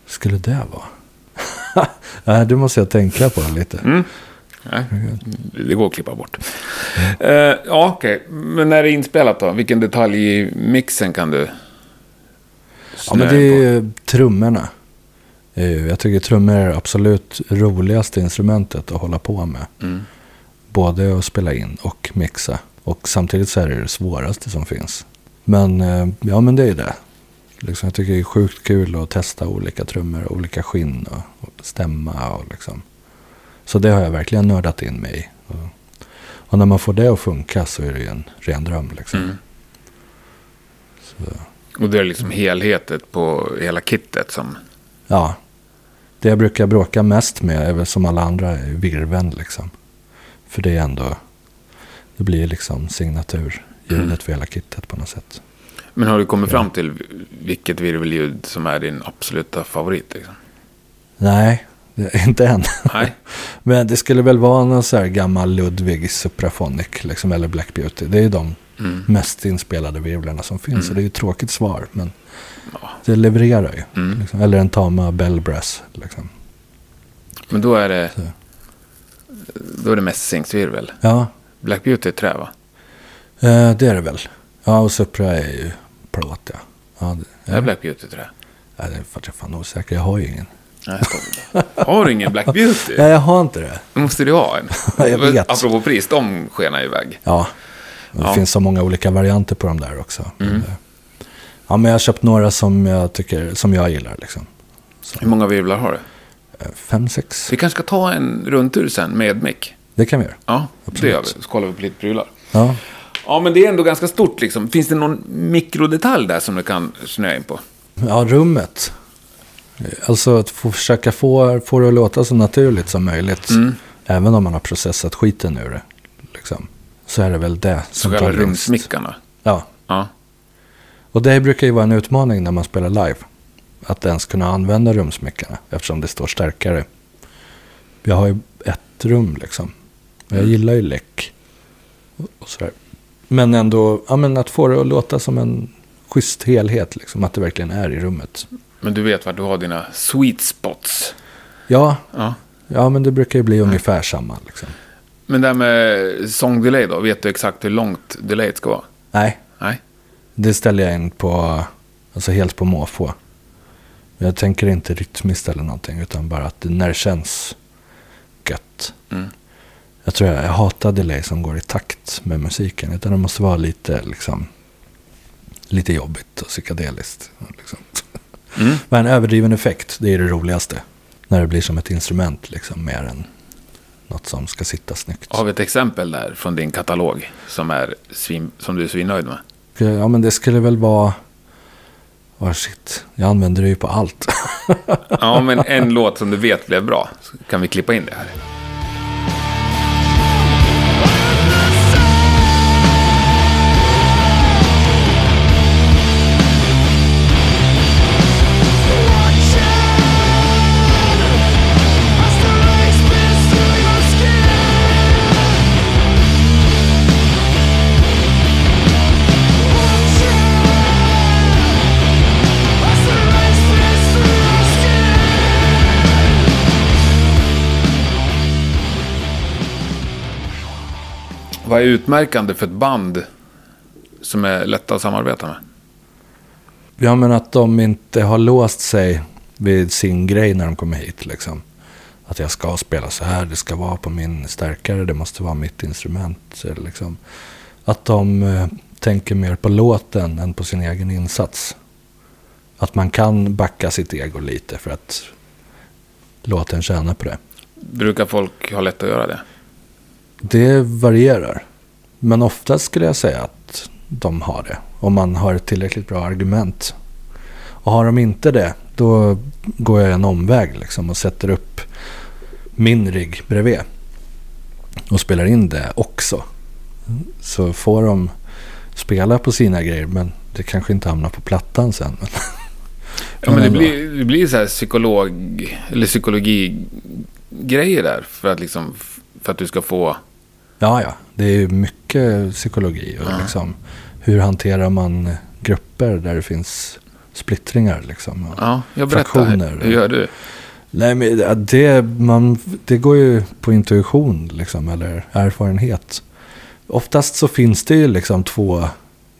skulle det vara? Nej, det måste jag tänka på lite. Mm. Nej, det går att klippa bort. Eh, ja, okej. Men när det är inspelat då? Vilken detalj i mixen kan du Ja, men det är på? trummorna. Jag tycker trummor är det absolut roligaste instrumentet att hålla på med. Mm. Både att spela in och mixa. Och samtidigt så är det det svåraste som finns. Men eh, ja, men det är det. Liksom, jag tycker det är sjukt kul att testa olika trummor, olika skinn och, och stämma och liksom. Så det har jag verkligen nördat in mig i. Och, och när man får det att funka så är det ju en ren dröm liksom. Mm. Och det är liksom helhetet på hela kittet som... Ja. Det jag brukar bråka mest med är väl som alla andra virven liksom. För det är ändå, det blir liksom signaturljudet Mm. för hela kittet på något sätt. Men har du kommit fram till vilket virvelljud som är din absoluta favorit? Liksom? Nej, inte än. Nej. Men det skulle väl vara någon så här gammal Ludwig Supraphonic liksom, eller Black Beauty. Det är ju de Mm. mest inspelade virvlarna som finns. Mm. Så det är ju ett tråkigt svar, men Ja. det levererar ju. Mm. Liksom. Eller en Tama Bell Brass. Liksom. Men då är det... Så. Då är det mässingsvirvel. Ja, Black Beauty är trä va? eh, det är det väl. Ja, och Supra är ju plåt, ja. ja det, Är Black Beauty trä? Ja, det är jag är fan osäker. Jag har ju ingen. Nej. Har du ingen Black Beauty? Nej, jag har inte det. Då måste du ha en. Jag vet. Apropå pris, de skenar iväg. Ja, det Ja. finns så många olika varianter på de där också. Mm. Eh, Ja, men jag har köpt några som jag tycker, som jag gillar liksom. Hur många virvlar har du? Eh, Fem, sex. Vi kanske ska ta en rundtur sen med mick. Det kan vi göra. Ja, det Absolut. gör vi. Så kollar vi på lite prylar. Ja. Ja, men det är ändå ganska stort liksom. Finns det någon mikrodetalj där som du kan snöa in på? ja, rummet. Alltså att få försöka få, få det att låta så naturligt som möjligt. Mm. Även om man har processat skiten ur det. Liksom. Så är det väl det Så som tar kallade rumsmickarna. Ja, Ja. Och det brukar ju vara en utmaning när man spelar live. Att ens kunna använda rumsmickarna eftersom det står starkare. Jag har ju ett rum liksom. Jag Mm. gillar ju läck. Och sådär. Men ändå, ja men att få det att låta som en schysst helhet liksom. Att det verkligen är i rummet. Men du vet vart du har dina sweet spots. Ja, Ja. ja men det brukar ju bli ungefär samma liksom. Men det här med sångdelay då? Vet du exakt hur långt delayet ska vara? Nej, Nej. det ställer jag in på, alltså helt på måfå. Jag tänker inte rytmiskt eller någonting. Utan bara att det, när det känns gött. Mm. Jag tror jag, jag hatar delay som går i takt med musiken. Utan det måste vara lite, liksom, lite jobbigt och psykedeliskt. Liksom. Mm. Men en överdriven effekt, det är det roligaste. När det blir som ett instrument, liksom, mer än något som ska sitta snyggt. Har vi ett exempel där från din katalog som, är svin, som du är svinnöjd med? Ja, men det skulle väl vara... Oh shit, jag använder det ju på allt. Ja, men en låt som du vet blev bra. Så kan vi klippa in det här? Vad är utmärkande för ett band som är lätta att samarbeta med? Ja, men att de inte har låst sig vid sin grej när de kommer hit. Liksom. Att jag ska spela så här, det ska vara på min stärkare, det måste vara mitt instrument. Liksom. Att de eh, tänker mer på låten än på sin egen insats. Att man kan backa sitt ego lite för att låten tjänar på det. Brukar folk ha lätt att göra det? Det varierar. Men oftast skulle jag säga att de har det. Om man har ett tillräckligt bra argument. Och har de inte det, då går jag en omväg liksom och sätter upp min rigg bredvid. Och spelar in det också. Så får de spela på sina grejer, men det kanske inte hamnar på plattan sen. Ja, men det ändå. blir, det blir så här psykolog, eller psykologi-grejer där. För att, liksom, för att du ska få... Ja, ja. Det är mycket psykologi. Och Ja. liksom, hur hanterar man grupper där det finns splittringar? Liksom, Ja, jag berättar. Fraktioner. Hur gör du? Nej, men det- man, det går ju på intuition liksom, eller erfarenhet. Oftast så finns det ju liksom två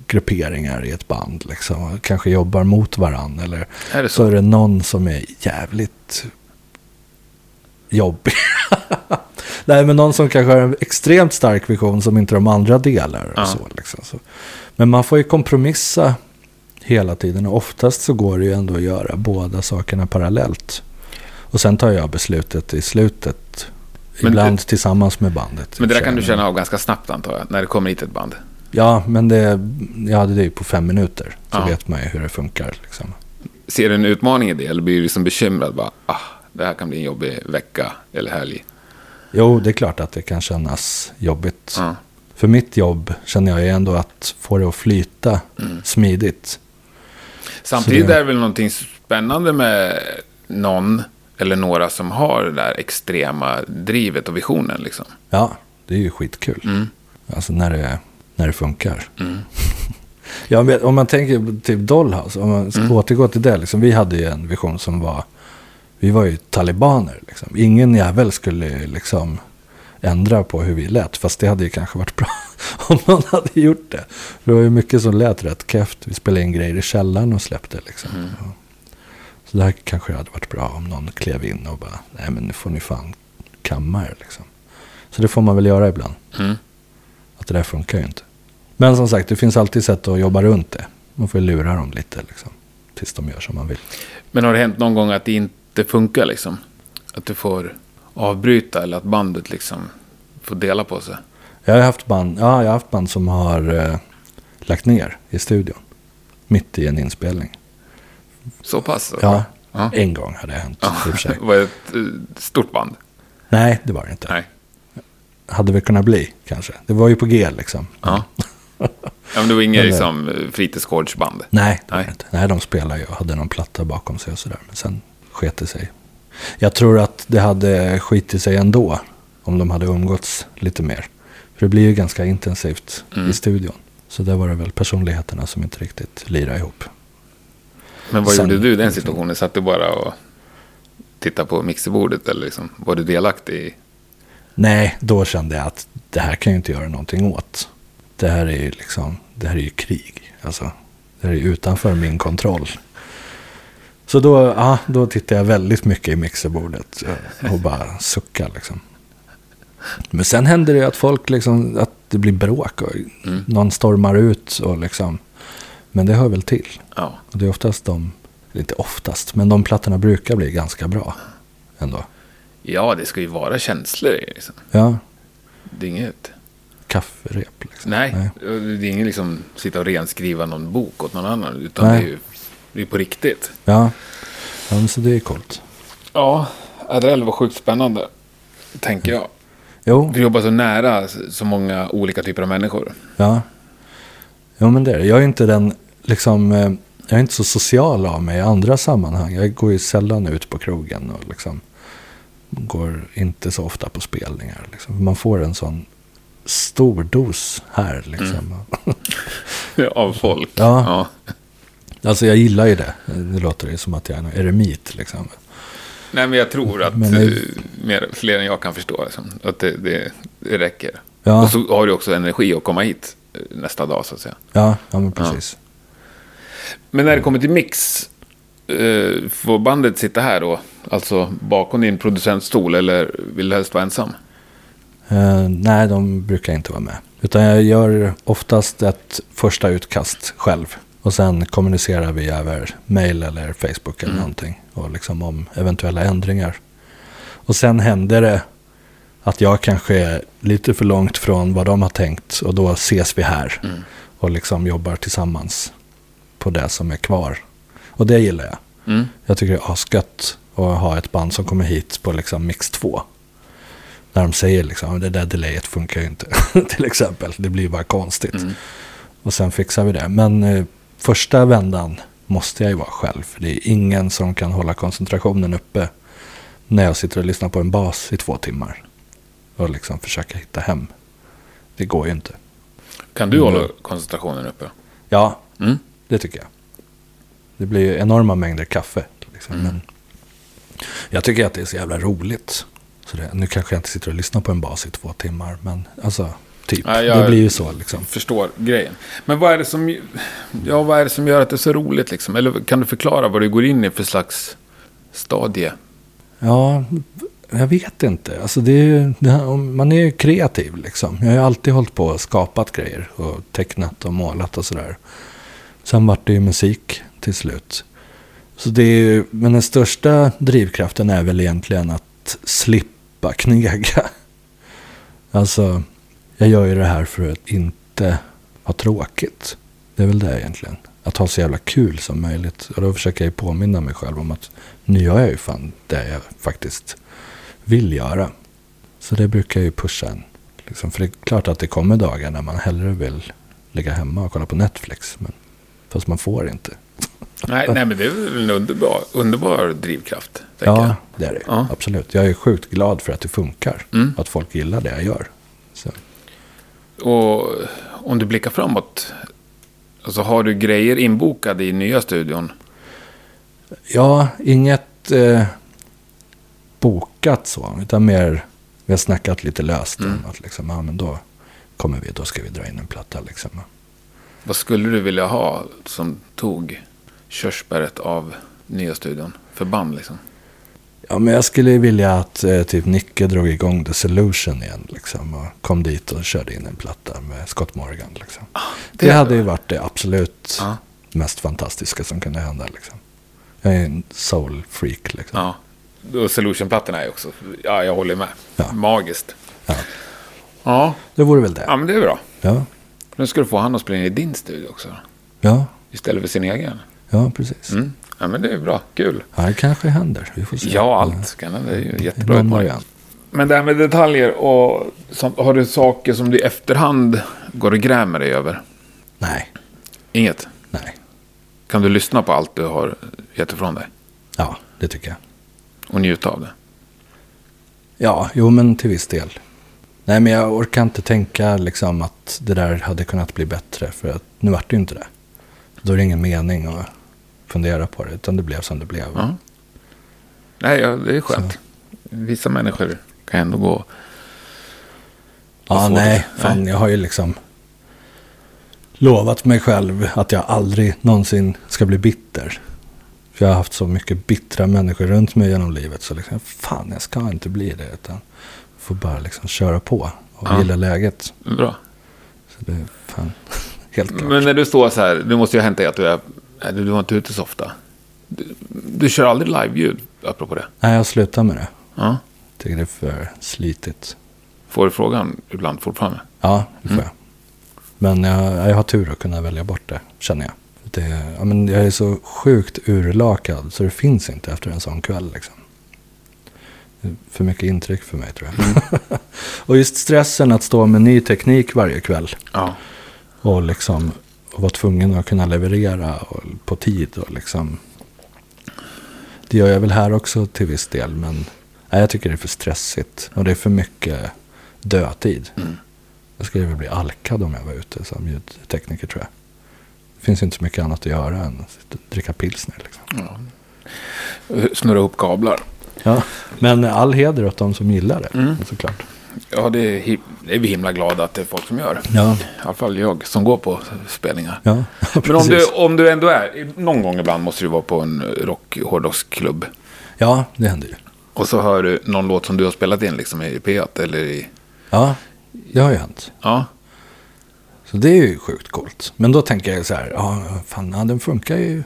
grupperingar i ett band. Liksom, kanske jobbar mot varandra. Eller Är så så? är det någon som är jävligt jobbig. Nej, men någon som kanske har en extremt stark vision som inte de andra delar. Och Ja. så, liksom. så. Men man får ju kompromissa hela tiden. Och oftast så går det ju ändå att göra båda sakerna parallellt. Och sen tar jag beslutet i slutet. Men ibland tillsammans med bandet. Men det där kan du känna av ganska snabbt antar jag. När det kommer hit ett band. Ja, men det, ja, det är ju på fem minuter. Så Ja. vet man ju hur det funkar. Liksom. Ser du en utmaning i det? Eller blir du liksom bekymrad? Bara, ah, det här kan bli en jobbig vecka eller helg. Jo, det är klart att det kan kännas jobbigt. Ja. För mitt jobb känner jag ju ändå att få det att flyta Mm. smidigt. Samtidigt det- är det väl någonting spännande med någon eller några som har det där extrema drivet och visionen. Liksom. Ja, det är ju skitkul. Mm. Alltså när det, när det funkar. Mm. Ja, om man tänker typ Dollhouse, om man ska Mm. återgå till det. Liksom, vi hade ju en vision som var, vi var ju talibaner. Liksom. Ingen jävel skulle liksom ändra på hur vi lät. Fast det hade ju kanske varit bra om någon hade gjort det. För det var ju mycket som lät rätt keft. Vi spelade in grejer i källaren och släppte liksom. Mm. Så där kanske det hade varit bra om någon klev in och bara, nej men nu får ni fan kamma er liksom. Så det får man väl göra ibland. Mm. Att det där funkar ju inte. Men som sagt, det finns alltid sätt att jobba runt det. Man får lura dem lite liksom. Tills de gör som man vill. Men har det hänt någon gång att det inte funkar? Liksom? Att du får avbryta eller att bandet liksom får dela på sig? Jag har haft band, ja, jag har haft band som har eh, lagt ner i studion. Mitt i en inspelning. Så pass? Ja, Ja. en gång hade det hänt för sig. Var det ett eh, stort band? Nej, det var det inte. Nej. Hade det kunnat bli kanske. Det var ju på G liksom. Ja. ja men det var inget eh, liksom, fritidsgårdsband? Nej, det var Nej. det inte. Nej, de spelade ju och hade någon platta bakom sig och sådär. Men sen sket det sig. Jag tror att det hade skitit sig ändå. Om de hade umgåtts lite mer. För det blir ju ganska intensivt Mm. i studion. Så där var det väl personligheterna som inte riktigt lirade ihop. Men vad Sen- gjorde du i den situationen? Satt du bara och tittade på mixerbordet? Eller liksom, var du delaktig i? Nej, då kände jag att det här kan jag inte göra någonting åt. Det här är ju liksom, det här är ju krig. Alltså, det här är utanför min kontroll. Så då, ja, då tittade jag väldigt mycket i mixerbordet och bara suckade liksom. Men sen händer det ju att folk liksom, att det blir bråk och Mm. någon stormar ut och liksom. Men det hör väl till. Ja. Och det är oftast de, eller inte oftast, men de plattorna brukar bli ganska bra ändå. ja, det ska ju vara känslor i. Liksom. Ja, Det är inget... kafferep liksom. Nej, det är inget liksom sitta och renskriva någon bok åt någon annan. Utan Nej. det är ju det är på riktigt. Ja, ja men så det är coolt. Ja, där var sjukt spännande. Tänker jag. Jo, Du jobbar så nära så många olika typer av människor. ja. Jo, men det är det. Jag är inte den, liksom, eh, jag är inte så social av mig i andra sammanhang. Jag går ju sällan ut på krogen och liksom går inte så ofta på spelningar. Liksom. Man får en sån stor dos här liksom. Av folk. Ja. ja. Alltså jag gillar ju det. Det låter ju som att jag är en eremit liksom. Nej, men jag tror att Men det- mer, fler än jag kan förstå. Liksom, att det, det, det räcker. Ja, Ja. Och så har du också energi att komma hit eh, nästa dag så att säga. Ja, ja men precis. Men när det kommer till mix, eh, får bandet sitta här då? Alltså bakom din producentstol eller vill du helst vara ensam? Eh, nej, de brukar inte vara med. Utan jag gör oftast ett första utkast själv. Och sen kommunicerar vi över mail eller Facebook eller någonting. Och liksom om eventuella ändringar. Och sen händer det att jag kanske är lite för långt från vad de har tänkt. Och då ses vi här. Och liksom jobbar tillsammans på det som är kvar. Och det gillar jag. Mm. Jag tycker det är asgött att ha ett band som kommer hit på liksom mix 2. När de säger liksom, det där delayet funkar ju inte. till exempel, det blir bara konstigt. Mm. Och sen fixar vi det. Men eh, första vändan måste jag ju vara själv. För det är ingen som kan hålla koncentrationen uppe när jag sitter och lyssnar på en bas i två timmar. Och liksom försöka hitta hem. Det går ju inte. Kan du Mm. hålla koncentrationen uppe? Ja, Mm. det tycker jag. Det blir ju enorma mängder kaffe. Liksom. Mm. Men jag tycker att det är så jävla roligt. Så det, nu kanske jag inte sitter och lyssnar på en bas i två timmar. Men alltså, typ. Ja, jag- Det blir ju så liksom. Förstår grejen. Men vad är, det som, ja, vad är det som gör att det är så roligt? Liksom? Eller kan du förklara vad du går in i för slags stadie? Ja, jag vet inte. Alltså det är, man är ju kreativ liksom. Jag har ju alltid hållit på och skapat grejer. Och tecknat och målat och sådär. Sen vart det ju musik till slut. Så det är ju, men den största drivkraften är väl egentligen att slippa knega. Alltså, jag gör ju det här för att inte ha tråkigt. Det är väl det egentligen. Att ha så jävla kul som möjligt. Och då försöker jag ju påminna mig själv om att nu gör jag ju fan det jag faktiskt vill göra. Så det brukar jag ju pusha en. Liksom, för det är klart att det kommer dagar när man hellre vill ligga hemma och kolla på Netflix. Men, fast man får inte. Nej, nej, men det är väl en underbar, underbar drivkraft. Ja, jag. det är det. Ja. Absolut. Jag är sjukt glad för att det funkar. Mm. Att folk gillar det jag gör. Och om du blickar framåt. Alltså har du grejer inbokade i nya studion? Ja, inget eh, bokat så. Utan mer, vi har snackat lite löst Mm. om att liksom, ja men då kommer vi, då ska vi dra in en platta liksom. Vad skulle du vilja ha som tog körsbäret av nya studion? För band liksom. Ja, men jag skulle vilja att eh, typ Nicke drog igång The Solution igen liksom. Och kom dit och körde in en platta med Scott Morgan liksom. det, det- hade ju varit det absolut Ja. mest fantastiska som kunde hända liksom. Jag är en soul-freak liksom. Ja. Och Solution-plattorna är också, ja jag håller med. Ja. Magiskt. Ja. Ja. Det vore väl det. ja, men det är bra. Ja, Nu ska du få han att spela in i din studio också. ja, Istället för sin egen. ja precis. Mm. Ja, men det är bra. Kul. Ja, det kanske händer. Vi får se. Ja, allt kan hända. Det är ju jättebra Någon. Men det här med detaljer och sånt, har du saker som du i efterhand går och grämer dig över? Nej, Inget? nej. Kan du lyssna på allt du har gett ifrån dig? Ja, det tycker jag. Och njuta av det? Ja, jo men till viss del. Nej, men jag orkar inte tänka liksom att det där hade kunnat bli bättre. För att nu vart det ju inte det. Då är det ingen mening att fundera på det. Utan det blev som det blev. Ja. Nej, ja, det är skönt. Vissa människor kan ändå gå... Ja, nej. det. Fan, jag har ju liksom lovat mig själv att jag aldrig någonsin ska bli bitter. För jag har haft så mycket bittra människor runt mig genom livet. Så liksom, fan, jag ska inte bli det. Utan får bara liksom köra på och Ja. gilla läget. Bra. Så det är fan helt klart. Men när du står så här, det måste hänt dig att du är... Nej, du var inte ute så ofta. Du, du kör aldrig live-ljud, apropå det. Nej, jag slutar med det. Ja. Tycker det är för slitigt. Får du frågan ibland fortfarande? Ja, det får Mm. jag. Men jag, jag har tur att kunna välja bort det, känner jag. Det, ja, men jag är så sjukt urlakad så det finns inte efter en sån kväll. Liksom. För mycket intryck för mig tror jag. Mm. och just stressen att stå med ny teknik varje kväll. Ja. Och liksom och vara tvungen att kunna leverera på tid. Och liksom, det gör jag väl här också till viss del. Men nej, jag tycker det är för stressigt. Och det är för mycket dödtid. Mm. Jag skulle väl bli alkad om jag var ute som ljudtekniker tror jag. Det finns inte så mycket annat att göra än att dricka pilsner. Liksom. ja. Snurra ihop kablar. Ja. Men all heder åt de som gillar det Mm. såklart. Ja, det är, det är vi himla glada att det är folk som gör. Ja, I alla fall jag som går på spelningar. ja Men om du, om du ändå är, någon gång ibland måste du vara på en rock hårdrocksklubb. Ja, det händer ju. Och så hör du någon låt som du har spelat in liksom i P1 eller i... Ja, det har ju hänt. Ja, Så det är ju sjukt coolt. Men då tänker jag så här, ja, fan, ja, den funkar ju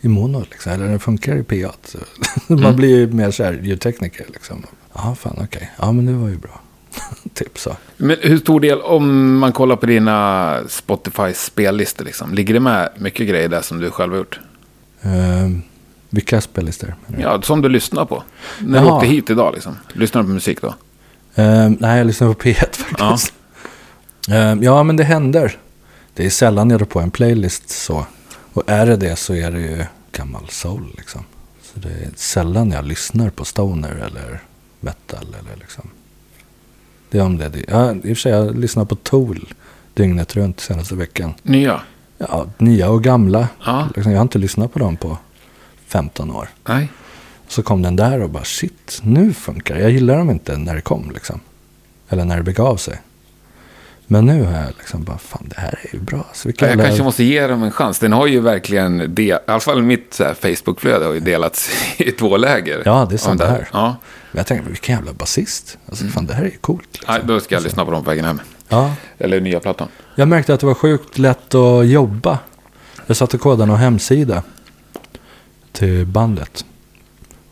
i mono, liksom, eller den funkar i P8. Så Man blir ju mer så här ljudtekniker, liksom. Ja, fan, okej. Ja, men det var ju bra. typ så. Men hur stor del, om man kollar på dina Spotify-spellistor, liksom, ligger det med mycket grejer där som du själv har gjort? Ehm, vilka spellistor? du? Ja, som du lyssnar på. När du Jaha. åkte hit idag, liksom. Lyssnar du på musik då? Ehm, nej, jag lyssnar på P1 faktiskt. Ja. ja, men det händer. Det är sällan jag drar på en playlist så. Och är det det så är det ju gammal soul liksom. Så det är sällan jag lyssnar på stoner eller metal eller liksom. Det är det. Ja, I och för sig, jag lyssnar på Tool dygnet runt senaste veckan. Nya? Ja, nya och gamla. Ja. Liksom, jag har inte lyssnat på dem på 15 år. Nej. Så kom den där och bara shit, nu funkar. Jag gillar dem inte när det kom liksom. Eller när det begav sig. Men nu har jag liksom bara, fan det här är ju bra. Så vilka Jag jävla- kanske måste ge dem en chans. Den har ju verkligen, del, i alla fall mitt Facebook-flöde har ju delats i två läger. Ja, det är Om samma här. Ja, Men jag tänkte, vilken jävla basist. Alltså fan det här är ju coolt. Liksom. Nej, då ska jag lyssna på dem på vägen hem. Ja, Eller nya plattan. jag märkte att det var sjukt lätt att jobba. Jag satt och kodade någon hemsida till bandet.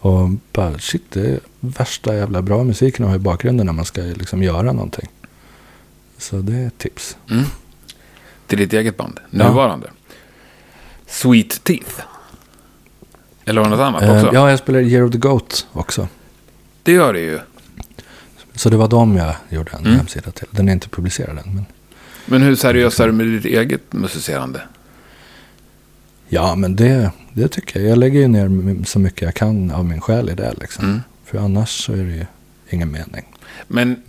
Och bara, shit, det är värsta jävla bra musiken att ha i bakgrunden när man ska liksom göra någonting. Så det är ett tips. Mm. Till ditt eget band, Ja. nuvarande. Sweet Teeth. Eller har du något annat Eh, också? ja, jag spelar Year of the Goat också. Det gör det ju. Så det var dem jag gjorde en Mm. hemsida till. Den är inte publicerad än. Men... Men hur seriös är du med ditt eget musicerande? Ja, men det, det tycker jag. Jag lägger ju ner så mycket jag kan av min själ i det. Liksom. Mm. För annars så är det ju ingen mening. Men,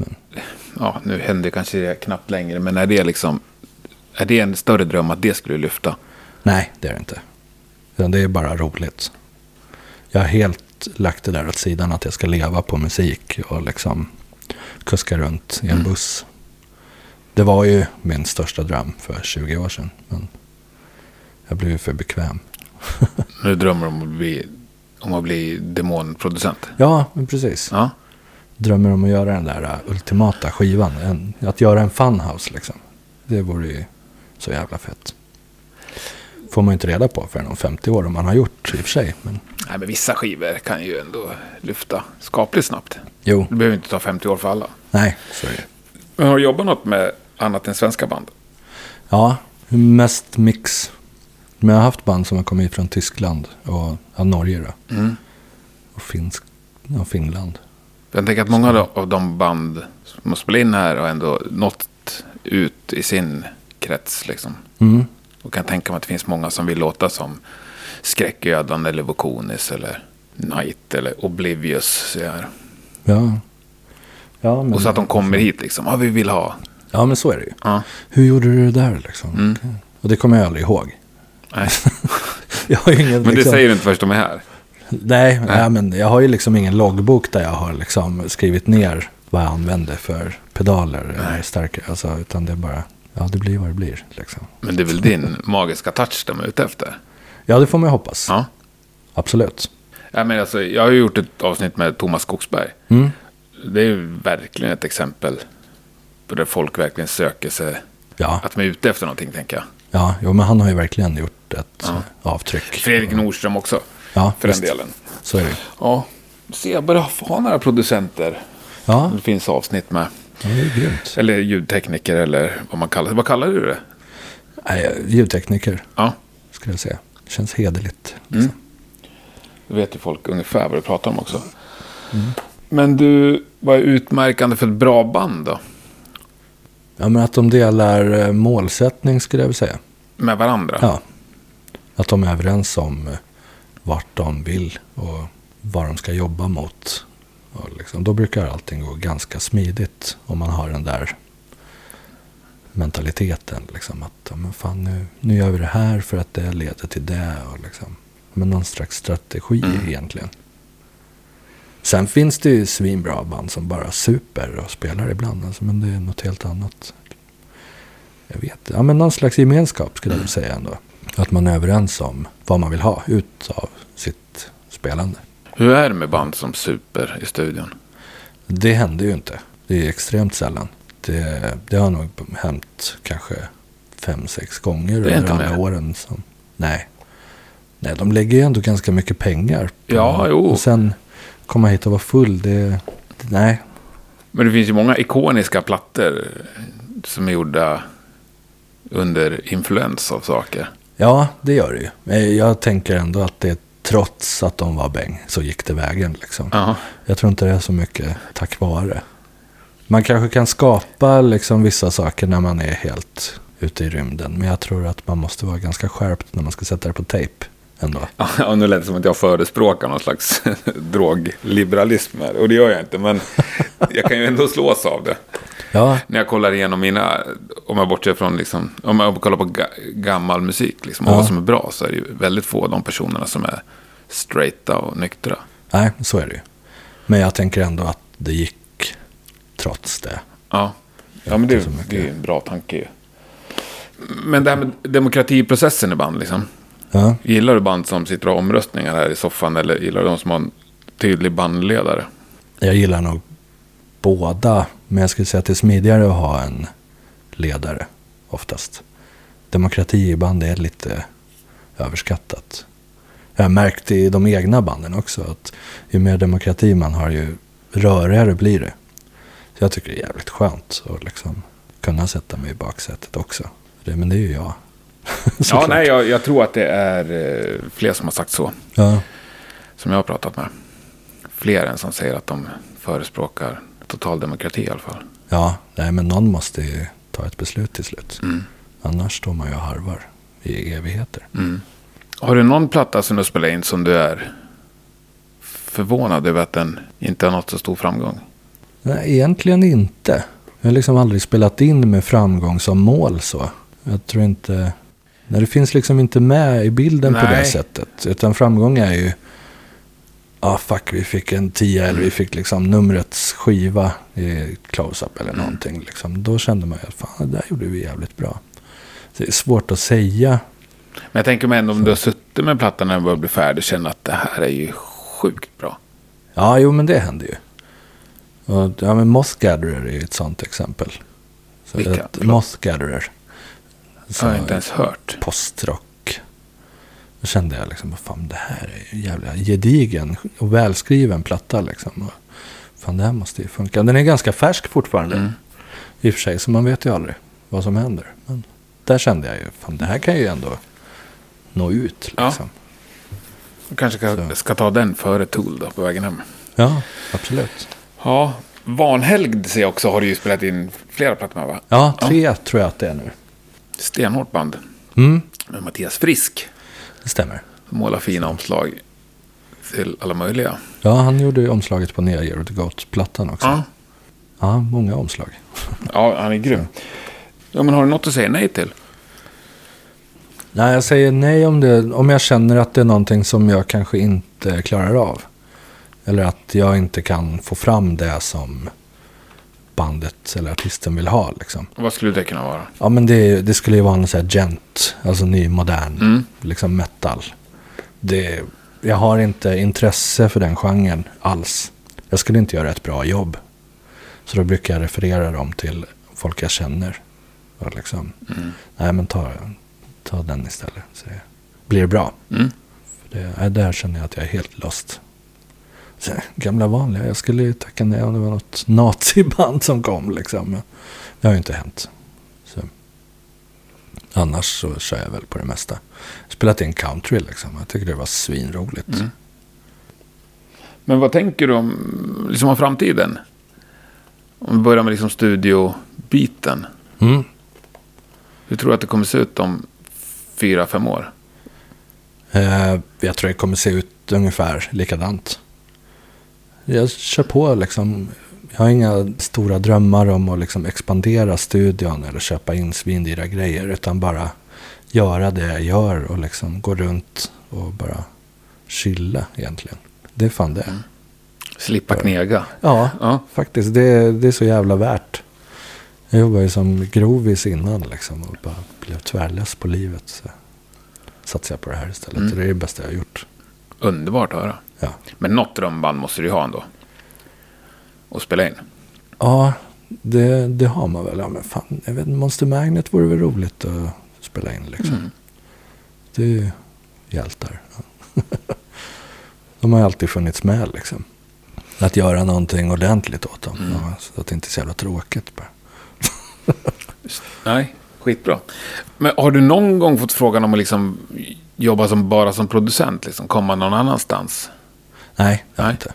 ja, nu händer kanske det knappt längre, men är det liksom, är det en större dröm att det skulle lyfta? Nej, det är det inte. Det är bara roligt. Jag har helt lagt det där åt sidan att jag ska leva på musik och liksom kuska runt i en buss. Det var ju min största dröm för 20 år sedan. Men jag blev ju för bekväm. Nu drömmer du om att bli, om att bli demonproducent. Ja, precis. Ja. Drömmer om att göra den där uh, ultimata skivan. En, att göra en funhouse liksom. Det vore ju så jävla fett. Får man ju inte reda på förrän om 50 år om man har gjort i och för sig. Men Nej, men vissa skivor kan ju ändå lyfta skapligt snabbt. jo, Det behöver inte ta 50 år för alla. nej, så är det. Men har du jobbat något med annat än svenska band? Ja, mest mix. Men jag har haft band som har kommit från Tyskland och ja, Norge då. Mm. Och Finsk, ja, Finland. Jag tänker att många av de band som har spelat in här har ändå nått ut i sin krets. Liksom. Mm. Och kan tänka mig att det finns många som vill låta som Skräcködlan eller Vokonis eller Night eller Oblivious. Så här. Ja. Ja men, Och så att de kommer hit liksom. Ja, vi vill ha. ja, men så är det ju. Ja. Hur gjorde du det där liksom? Mm. Och det kommer jag aldrig ihåg. Nej. Jag har ingen, Men det liksom, säger du inte först de är här. Nej, nej. men jag har ju liksom ingen loggbok där jag har liksom skrivit ner vad jag använder för pedaler eller starkare. Alltså, utan det är bara, ja det blir vad det blir. Liksom. Men det är väl din magiska touch de är ute efter. Ja, det får man ju hoppas. Ja. Absolut. Ja, men alltså, jag har ju gjort ett avsnitt med Thomas Skogsberg. Mm. Det är ju verkligen ett exempel på där folk verkligen söker sig. Ja, Att de är ute efter någonting, tänker jag. ja jo, men han har ju verkligen gjort ett Ja. avtryck. Fredrik Nordström också, Ja, för visst. den delen. Så är det. Ja, se, jag börjar ha några producenter. Ja, Det finns avsnitt med. ja, det är grymt. Eller ljudtekniker eller vad man kallar det. Vad kallar du det? Nej, ljudtekniker, Ja, skulle jag säga. Känns hederligt. Mm. då vet ju folk ungefär vad du pratar om också. Men du, vad är utmärkande för ett bra band då? Ja, men att de delar eh, målsättning skulle jag vilja säga. Med varandra? Ja. Att de är överens om eh, vart de vill och vad de ska jobba mot. Och liksom, då brukar allting gå ganska smidigt om man har den där mentaliteten. Liksom, att men fan, nu, nu gör vi det här för att det leder till det. Och liksom, men någon slags strategi Mm. egentligen. Sen finns det ju svinbra band som bara super och spelar ibland. Alltså, men det är något helt annat. Jag vet Ja, men någon slags gemenskap skulle jag vilja säga ändå. Att man är överens om vad man vill ha ut av sitt spelande. Hur är det med band som super i studion? Det händer ju inte. Det är extremt sällan. Det, det har nog hänt kanske fem, sex gånger under alla mer. åren. Som, nej. nej, de lägger ju ändå ganska mycket pengar. På, Ja, jo. Och sen komma hit och vara full, det, det nej. Men det finns ju många ikoniska plattor som är gjorda under influens av saker. Ja, det gör det ju. Jag tänker ändå att det trots att de var bäng så gick det vägen liksom. Ja. Jag tror inte det är så mycket tack vare. Man kanske kan skapa liksom vissa saker när man är helt ute i rymden. Men jag tror att man måste vara ganska skärpt när man ska sätta det på tejp ändå. Ja, nu lät det som att jag förespråkar någon slags drogliberalism här. Och det gör jag inte, men jag kan ju ändå slås av det. Ja, När jag kollar igenom mina, om jag bortser från liksom, om jag kollar på ga, gammal musik liksom, och Ja. vad som är bra, så är det ju väldigt få av de personerna som är straighta och nyktra. nej, så är det ju. Men jag tänker ändå att det gick trots det. Ja, ja men det, det är ju en bra tanke ju. Men det här med demokratiprocessen i band, liksom. Ja, Gillar du band som sitter och har omröstningar här i soffan eller gillar du de som har en tydlig bandledare? jag gillar nog båda. Men jag skulle säga att det är smidigare att ha en ledare oftast. Demokrati i band är lite överskattat. Jag har märkt i de egna banden också att ju mer demokrati man har ju rörigare blir det. Så jag tycker det är jävligt skönt att liksom kunna sätta mig i baksätet också. Men det är ju jag. Ja, nej, jag, jag tror att det är eh, fler som har sagt så. Ja, Som jag har pratat med. Fler än som säger att de förespråkar total demokrati i alla fall. ja nej, men någon måste ju ta ett beslut till slut. Mm. Annars står man ju och harvar i evigheter. Mm. Har du någon platta som du spelar in som du är förvånad över att den inte har nått så stor framgång? Nej, egentligen inte. Jag har liksom aldrig spelat in med framgång som mål så. Jag tror inte... Nej, det finns liksom inte med i bilden på det Nej. sättet. Utan framgång är ju... Ja, ah, fuck, vi fick en 10 eller vi fick liksom numrets skiva i close-up eller någonting. Liksom. Då kände man ju att fan, det där gjorde vi jävligt bra. Så det är svårt att säga. Men jag tänker mig ändå om du har suttit med plattan när den börjar bli färdig och känner att det här är ju sjukt bra. Ja, jo, men det händer ju. Och, ja, men Moss Gatherer är ju ett sånt exempel. Så Vilka? Ett, Förlåt. Moss Gatherer. Det har jag inte ens hört. postrock. Då kände jag liksom, fan det här är ju jävla gedigen och välskriven platta liksom. Och fan det här måste ju funka. Den är ganska färsk fortfarande. Mm. I och för sig, så man vet ju aldrig vad som händer. Men där kände jag ju, fan det här kan ju ändå nå ut Ja. liksom. Du kanske ska, Så. ska ta den före Tool då på vägen hem. Ja, absolut. Ja, Vanhelgd ser jag också har du ju spelat in flera plattor med va? Ja, tre tror jag att det är nu. Stenhårt band. Mm, Med Mattias Frisk. det stämmer. Som målar fina omslag till alla möjliga. Ja, han gjorde ju omslaget på nya Year of the Goat-plattan också. Ja. ja, många omslag. ja, han är grym. Ja, men har du något att säga nej till? Nej, jag säger nej om, det, om jag känner att det är någonting som jag kanske inte klarar av. Eller att jag inte kan få fram det som bandet eller artisten vill ha. Liksom. Vad skulle det kunna vara? Ja, men det, det skulle ju vara en sån här gent, alltså ny modern Mm. liksom metal. Det, jag har inte intresse för den genren alls. Jag skulle inte göra ett bra jobb. Så då brukar jag referera dem till folk jag känner. Och liksom, Mm. nej men ta, ta den istället. Så det blir bra. Mm. För det, där känner jag att jag är helt lost. Gamla vanliga, jag skulle ju tacka nej om det var något naziband som kom liksom. Men det har ju inte hänt. Så. Annars så kör jag väl på det mesta. Spelat in country liksom. Jag tycker det var svinroligt. Mm. Men vad tänker du om, liksom om framtiden? Om vi börjar med liksom studiobiten. Mm. Hur tror du att det kommer se ut om fyra, fem år? Eh, jag tror det kommer se ut ungefär likadant. Jag kör på liksom. Jag har inga stora drömmar om att liksom expandera studion eller köpa in svindyra grejer. Utan bara göra det jag gör och liksom gå runt och bara chilla egentligen. Det är fan det. Slippa knega. Ja, Ja. faktiskt. Det, det är så jävla värt. Jag jobbade ju som grovis innan liksom och bara blev tvärlös på livet. Så satsade jag på det här istället. Mm. Det är det bästa jag har gjort. Underbart att höra. Ja. Men något drömband måste du ju ha ändå. Och spela in. Ja, det, det har man väl. Ja, men fan, jag vet, Monster Magnet vore väl roligt att spela in liksom. Mm. Det är ju hjältar. De har alltid funnits med liksom. Att göra någonting ordentligt åt dem. Mm. Ja, så att det inte är så jävla tråkigt bara. Nej, skitbra. Men har du någon gång fått frågan om att liksom jobba som, bara som producent? Liksom, komma någon annanstans? Nej, jag har Nej. inte.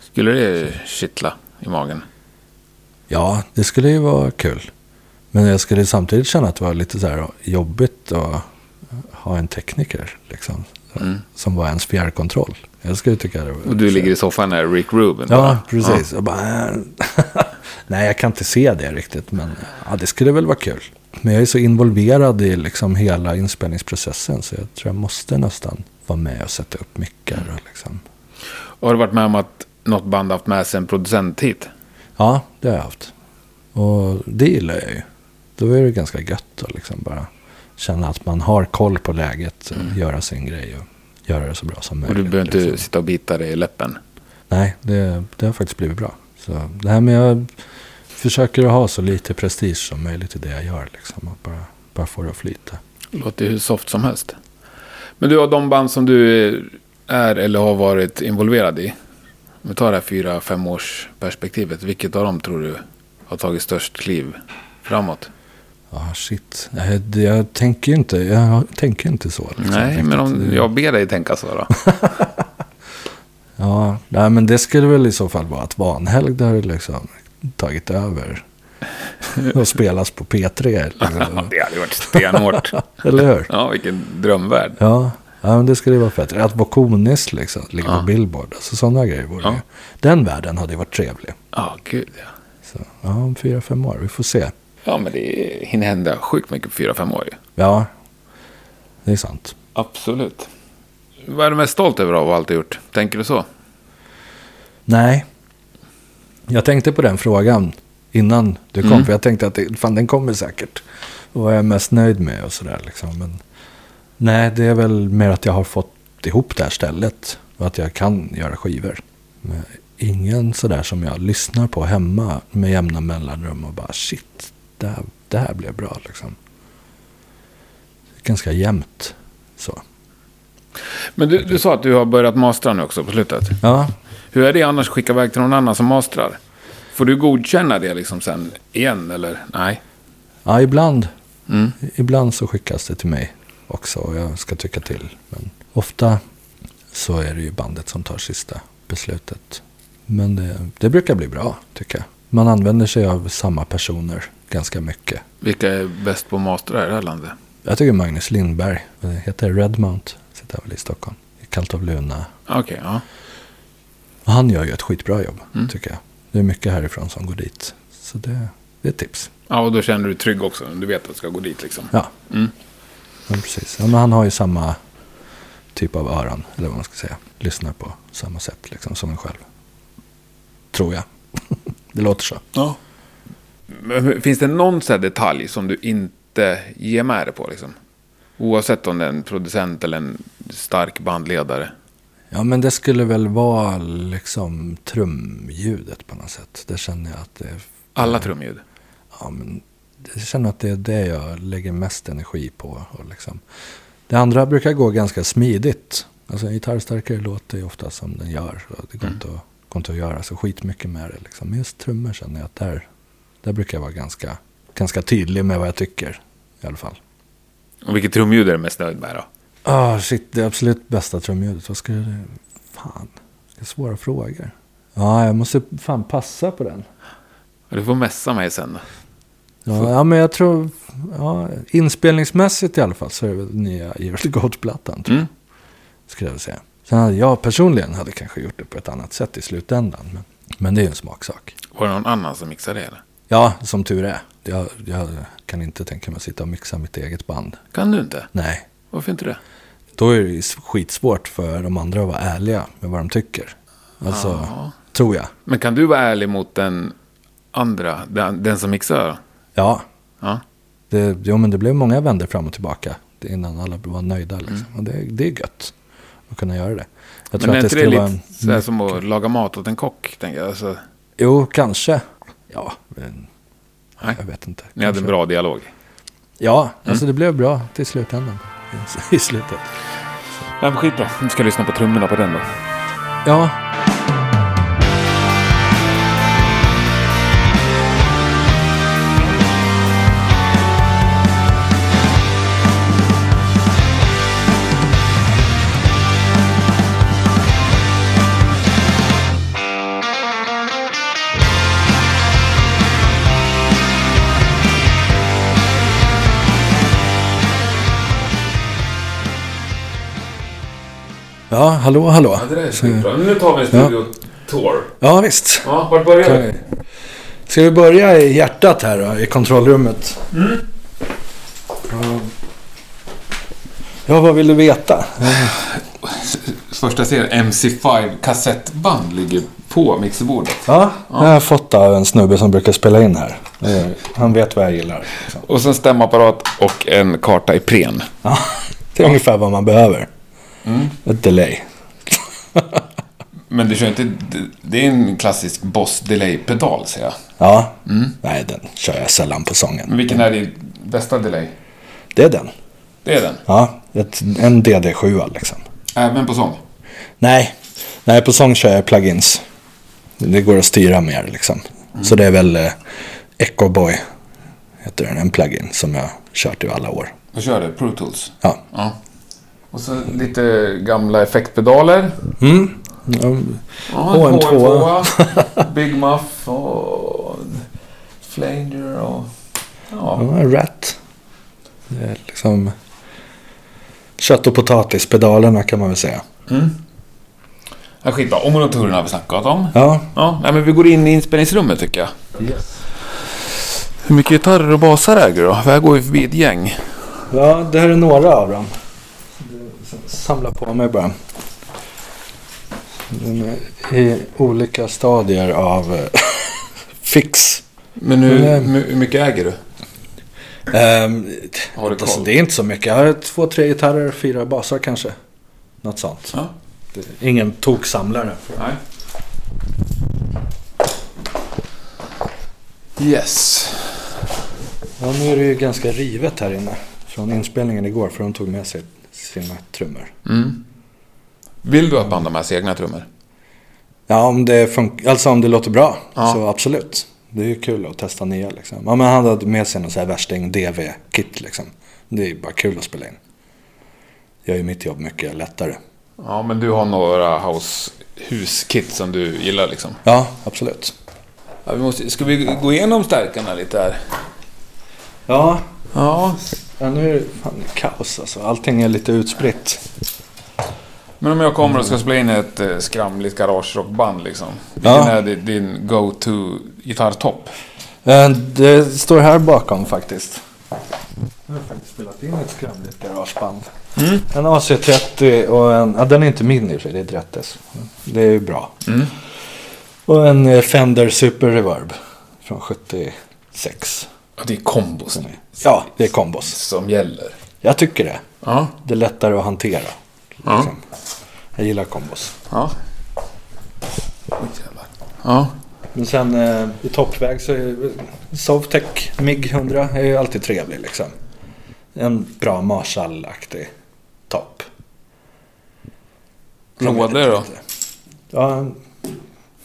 Skulle det kittla i magen? Ja, det skulle ju vara kul. Men jag skulle samtidigt känna att det var lite så här jobbigt att ha en tekniker. Liksom, Mm. Som var ens fjärrkontroll. Jag skulle tycka det var... Och du ligger i soffan när Rick Rubin Ja, bara- precis. Jag bara, äh. Nej, jag kan inte se det riktigt. Men ja, det skulle väl vara kul. Men jag är så involverad i liksom hela inspelningsprocessen. Så jag tror jag måste nästan vara med och sätta upp mickar. Och liksom. Och har du varit med om att något band haft med sig en producent hit? Ja, det har jag haft. Och det gillar jag ju. Då är det ganska gött att liksom bara känna att man har koll på läget. Och göra sin grej och göra det så bra som Och möjligt. du behöver inte liksom. sitta och bita dig i läppen? Nej, det, det har faktiskt blivit bra. Så det här med jag försöker att ha så lite prestige som möjligt i det jag gör. Liksom, och bara, bara få det att flyta. Låter hur soft som helst. Men du har de band som du är eller har varit involverad i. Om vi tar det här fyra, fem års perspektivet. Vilket av dem tror du har tagit störst kliv framåt? Ja, shit. Jag, jag tänker inte, jag tänker inte så. Liksom, Nej, men om jag ber dig tänka så då. Ja, nej, men det skulle väl i så fall vara att Vanhelgd har liksom tagit över. och spelas på P3. Liksom. det hade varit stenhårt. Eller hur? Ja, vilken drömvärld. Ja, ja men det skulle ju vara fett. Att Vokonis liksom, ligger Ja. på Billboard. Alltså sådana grejer vore Ja. ju. Den världen hade ju varit trevlig. Ja, gud ja. Så, ja, om fyra, fem år. Vi får se. Ja, men det hinner hända sjukt mycket på fyra, fem år ju. Ja, det är sant. Absolut. Vad är du mest stolt över av allt du gjort? Tänker du så? Nej. Jag tänkte på den frågan innan du kom. Mm. För jag tänkte att det, fan, den kommer säkert. Och vad är jag mest nöjd med och sådär. Liksom. Men nej, det är väl mer att jag har fått ihop det här stället. Och att jag kan göra skivor. Men ingen sådär som jag lyssnar på hemma med jämna mellanrum. Och bara shit, det här, det här blev bra liksom. Ganska jämnt så. Men du, du sa att du har börjat mastra nu också på slutet. Ja, Hur är det annars att skicka iväg till någon annan som mastrar? Får du godkänna det liksom sen igen eller nej? ja ibland Mm. Ibland så skickas det till mig också och jag ska tycka till. Men ofta så är det ju bandet som tar sista beslutet. Men det, det brukar bli bra tycker jag. Man använder sig av samma personer ganska mycket. Vilka är bäst på att mastra i det här landet? Jag tycker Magnus Lindberg, det heter Redmount, sitter väl i Stockholm. I Kallt av Luna. Okej, ja. Och han gör ju ett skitbra jobb Mm. tycker jag. Det är mycket härifrån som går dit. Så det, det är ett tips. Ja, och då känner du dig trygg också. Du vet att du ska gå dit liksom. Ja, Mm. Ja, precis. Ja, men han har ju samma typ av öron, eller vad man ska säga. Lyssnar på samma sätt liksom, som en själv. Tror jag. det låter så. Ja. Men Finns det någon sån här detalj som du inte ger med dig på liksom? Oavsett om det är en producent eller en stark bandledare. Ja, men det skulle väl vara liksom trumljudet på något sätt. Det känner jag att det är... Alla trumljud. Ja, men jag känner att det är det jag lägger mest energi på. Och liksom. Det andra brukar gå ganska smidigt. Alltså en gitarrstärkare låter ju ofta som den gör. Det går, Mm. inte att, går inte att göra så skitmycket med det. Liksom. Men just trummor känner jag att där, där brukar jag vara ganska, ganska tydlig med vad jag tycker. I alla fall. Och vilket trumljud är du mest nöjd med då? Ah, shit, det absolut bästa trumljudet. Vad ska det... Fan, vilka svåra frågor. Ja, jag måste fan passa på den. Du får messa mig sen. Ja, ja, men jag tror... Ja, inspelningsmässigt i alla fall så är det väl nya to Goat-plattan. tror jag, Mm. Skulle jag säga. Sen hade jag personligen hade kanske gjort det på ett annat sätt i slutändan. Men, men det är ju en smaksak. Var det någon annan som mixade det eller? Ja, som tur är. Jag, jag kan inte tänka mig att sitta och mixa mitt eget band. Kan du inte? Nej, Varför inte det? då är det skitsvårt för de andra att vara ärliga med vad de tycker. Alltså, Ja. tror jag. Men kan du vara ärlig mot den andra, den, den som mixar? Ja, Ja. det, jo, men det blev många vändor fram och tillbaka innan alla var nöjda. Liksom. Och det, det är gött att kunna göra det. Jag Men är inte det skulle lite vara en- sådär som att laga mat åt en kock? Tänker jag. Alltså, Jo, kanske. Ja, men, Nej. jag vet inte. ni hade en bra dialog. Ja, alltså det blev bra till slutändan. I slutet. Ja, men skitbra. Nu ska jag lyssna på trummorna på den då. Ja, ja hallå, hallå. Ja, det där är skitbra. Nu tar vi en studio tour. Ja, visst. Ja, vart börjar vi? Ska vi börja i hjärtat här då, i kontrollrummet? Mm. Ja. Ja, vad vill du veta? Första serien MC5 kassettband ligger på mixerbordet. Ja, jag har fått av en snubbe som brukar spela in här. Han vet vad jag gillar. liksom. Och sen stämapparat och en karta i pren. Ja, det är ungefär vad man behöver. Ett delay. Men du kör inte... Det är en klassisk Boss Delay-pedal, ser jag. Ja, nej den kör jag sällan på sången. Men vilken är din bästa delay? Det är den. Det är den. Ja, ett, en DD7 liksom. Även på sång? Nej, nej på sång kör jag plugins. Det går att styra mer liksom. Så det är väl eh, Echo Boy, heter den, en plugin som jag kört i alla år. Vad kör du? Pro Tools? Ja. Ja. Och så lite gamla effektpedaler. Mm. Ja, Ja, Och en HM2, Big Muff och Flanger och... Ja. Ja, rat. Det är liksom kött och potatispedalerna kan man väl säga. Mm. Ja, skitbra. Omoloturerna har vi snackat om. Ja, Ja, nej, men vi går in i inspelningsrummet tycker jag. Hur mycket gitarrer och basar äger du då? För här går vi förbi ett gäng. ja det här är några av dem. Samla på mig bara. I olika stadier av eh, fix. Men hur, Men, hur hur mycket äger du? Ehm, Har du alltså, det är inte så mycket. Jag har två, tre gitarrer, fyra basar kanske. Något sånt. Ja. Ingen toksamlare. Nej. Yes. Ja, nu är det ju ganska rivet här inne. Från inspelningen igår, för de tog med sig sina trummor. Mm. Vill du att band har med sig egna trummor? Ja, om det, alltså om det låter bra, Ja. så absolut. Det är ju kul att testa nya liksom. Ja, men han hade med sig någon så här värsting DV-kit liksom. Det är ju bara kul att spela in. Gör ju mitt jobb mycket lättare. Ja, men du har några house huskit som du gillar liksom. Ja, absolut. Ja, vi måste, ska vi gå igenom stärkarna lite här? Ja, Ja. Ja nu är det fan kaos alltså. Allting är lite utspritt. Men om jag kommer och ska spela in ett eh, skramligt garagerockband liksom. Vilken Ja. är din, din go-to gitarrtopp? Eh, Det står här bakom faktiskt. Jag har faktiskt spelat in ett skramligt garageband. Mm. En AC30 och en, ja den är inte min i och för sig, det är ett. Det är ju bra. Mm. Och en eh, Fender Super Reverb från 76. Ja, det är kombos Ja, det är kombos. som gäller. Jag tycker det. Ja. Det är lättare att hantera. Ja. Liksom. Jag gillar kombos. Ja. Oj, jävlar. Ja. Men sen eh, i toppväg så är Sovtech MIG 100 är ju alltid trevlig liksom. En bra Marshall-aktig topp. Lådor då? Ja, en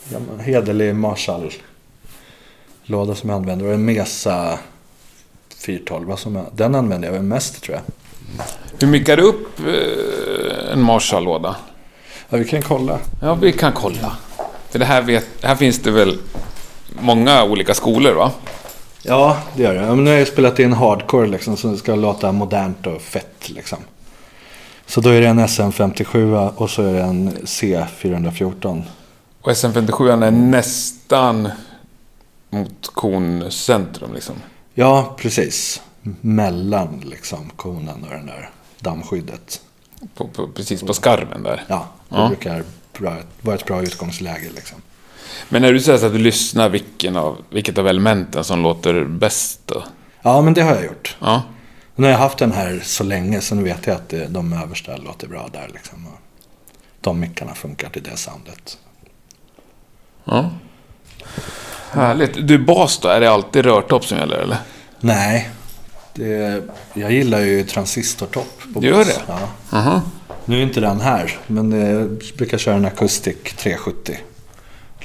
gammal hederlig Marshall-låda som jag använder. Och en Mesa 412 som den använder jag väl mest tror jag. Hur mycket det upp eh, en Marshall-låda? Ja, vi kan kolla. Ja, vi kan kolla. För det här, vet, här finns det väl många olika skolor va? Ja, det gör det. Men nu har jag spelat in hardcore liksom, så det ska låta modernt och fett liksom. Så då är det en SM57 och så är det en C414. Och SM57 är nästan mot koncentrum liksom. Ja, precis. Mellan liksom konen och den där dammskyddet. På, på, precis på skarven där. Ja, det Ja. brukar bra, var ett bra utgångsläge liksom. Men när du säger så att du lyssnar, vilken av, vilket av elementen som låter bäst då? Ja, men det har jag gjort. Ja. Nu har jag haft den här så länge så nu vet jag att det, de översta låter bra där liksom. Och de mickarna funkar till det soundet. ja. Härligt. Du, bas då? Är det alltid rörtopp som gäller eller? Nej, det, jag gillar ju transistortopp. På Gör bas. det? Ja. Aha. Nu är inte den här, men jag brukar köra en Acoustic 370.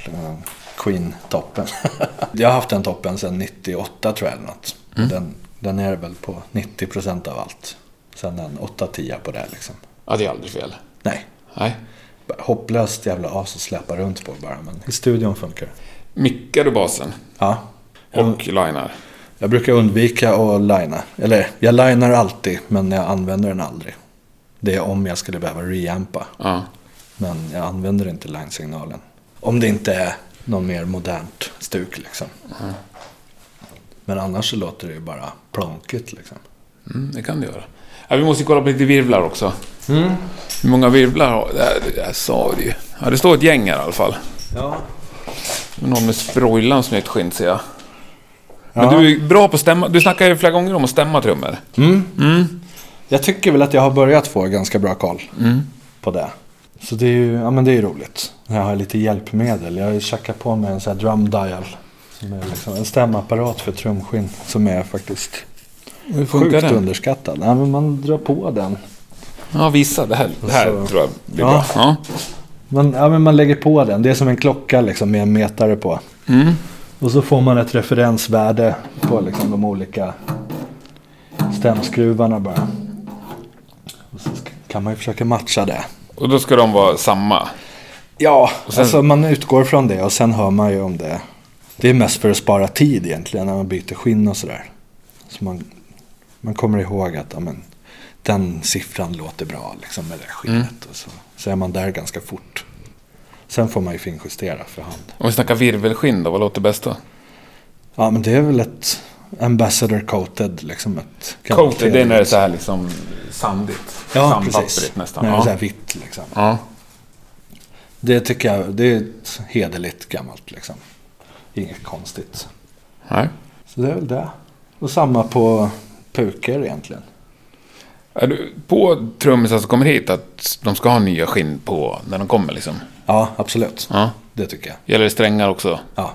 Eh, Queen-toppen. jag har haft den toppen sedan 98 tror jag eller något. Den, den är väl på 90% av allt. Sen en 8-10 på det liksom. Ja, det är aldrig fel. Nej, Nej. hopplöst jävla as att släppa runt på bara. Men i studion funkar det. Mickar du basen? Ja. Och linar? Jag brukar undvika att linea. Eller jag linar alltid, men jag använder den aldrig. Det är om jag skulle behöva reampa. Ja. Men jag använder inte line-signalen. Om det inte är någon mer modernt stuk liksom. Men annars så låter det ju bara plonkigt liksom. Mm, det kan det göra. Ja, vi måste kolla på lite virvlar också. Mm. Hur många virvlar har... Det här, det här sa du ju. Ja, det står ett gäng här i alla fall. Ja. Någon med sprojlan som är ett skinn ser jag. Men Ja. du är bra på att stämma. Du snackar ju flera gånger om att stämma trummor. Mm. Mm. Jag tycker väl att jag har börjat få ganska bra koll Mm. på det. Så det är ju ja, men det är roligt. Jag har lite hjälpmedel. Jag har ju tjackat på mig en sån här drum dial. Som är liksom en stämapparat för trumskinn. Som är faktiskt Hur sjukt underskattad. Ja, men man drar på den. Ja, visa. Det här, det här Så- tror jag blir Ja. bra. Ja. Man, ja, men man lägger på den. Det är som en klocka liksom, med en mätare på. Mm. Och så får man ett referensvärde på liksom, de olika stämskruvarna bara. Och så kan man ju försöka matcha det. Och då ska de vara samma. Ja, Och sen- alltså man utgår från det och sen hör man ju om det. Det är mest för att spara tid egentligen när man byter skinn och sådär. Så man, man kommer ihåg att ja, men, den siffran låter bra liksom, med det skinnet. Och så, så är man där ganska fort. Sen får man ju finjustera för hand. Om vi snackar virvelskinn då, vad låter bäst då? Ja, men det är väl ett Ambassador coated, liksom ett Coated, det är när det är så här liksom sandigt. Ja, Sandpapperigt precis. nästan. När det är så här vitt liksom. ja. Det tycker jag, det är ett hederligt gammalt liksom. Inget konstigt. Nej. Så det är väl det. Och samma på puker egentligen. Är du på trummisar som kommer hit att de ska ha nya skinn på när de kommer liksom? Ja, absolut. Ja. Det tycker jag. Gäller det strängar också? Ja,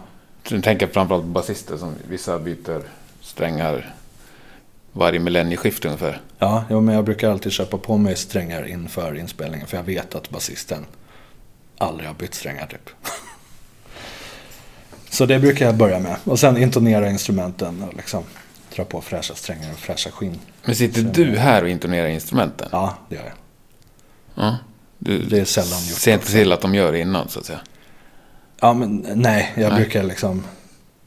Jag tänker framförallt på basister som vissa byter strängar varje millennieskift ungefär. ja jo, men jag brukar alltid köpa på mig strängar inför inspelningen. För jag vet att basisten aldrig har bytt strängar typ. Så det brukar jag börja med. Och sen intonera instrumenten och liksom dra på fräscha strängar och fräscha skinn. Men sitter du här och intonerar instrumenten? Ja, det gör jag. Ja. Du Det är sällan gjort ser inte också. till att de gör det innan så att säga? Ja, men nej, jag Nej. brukar liksom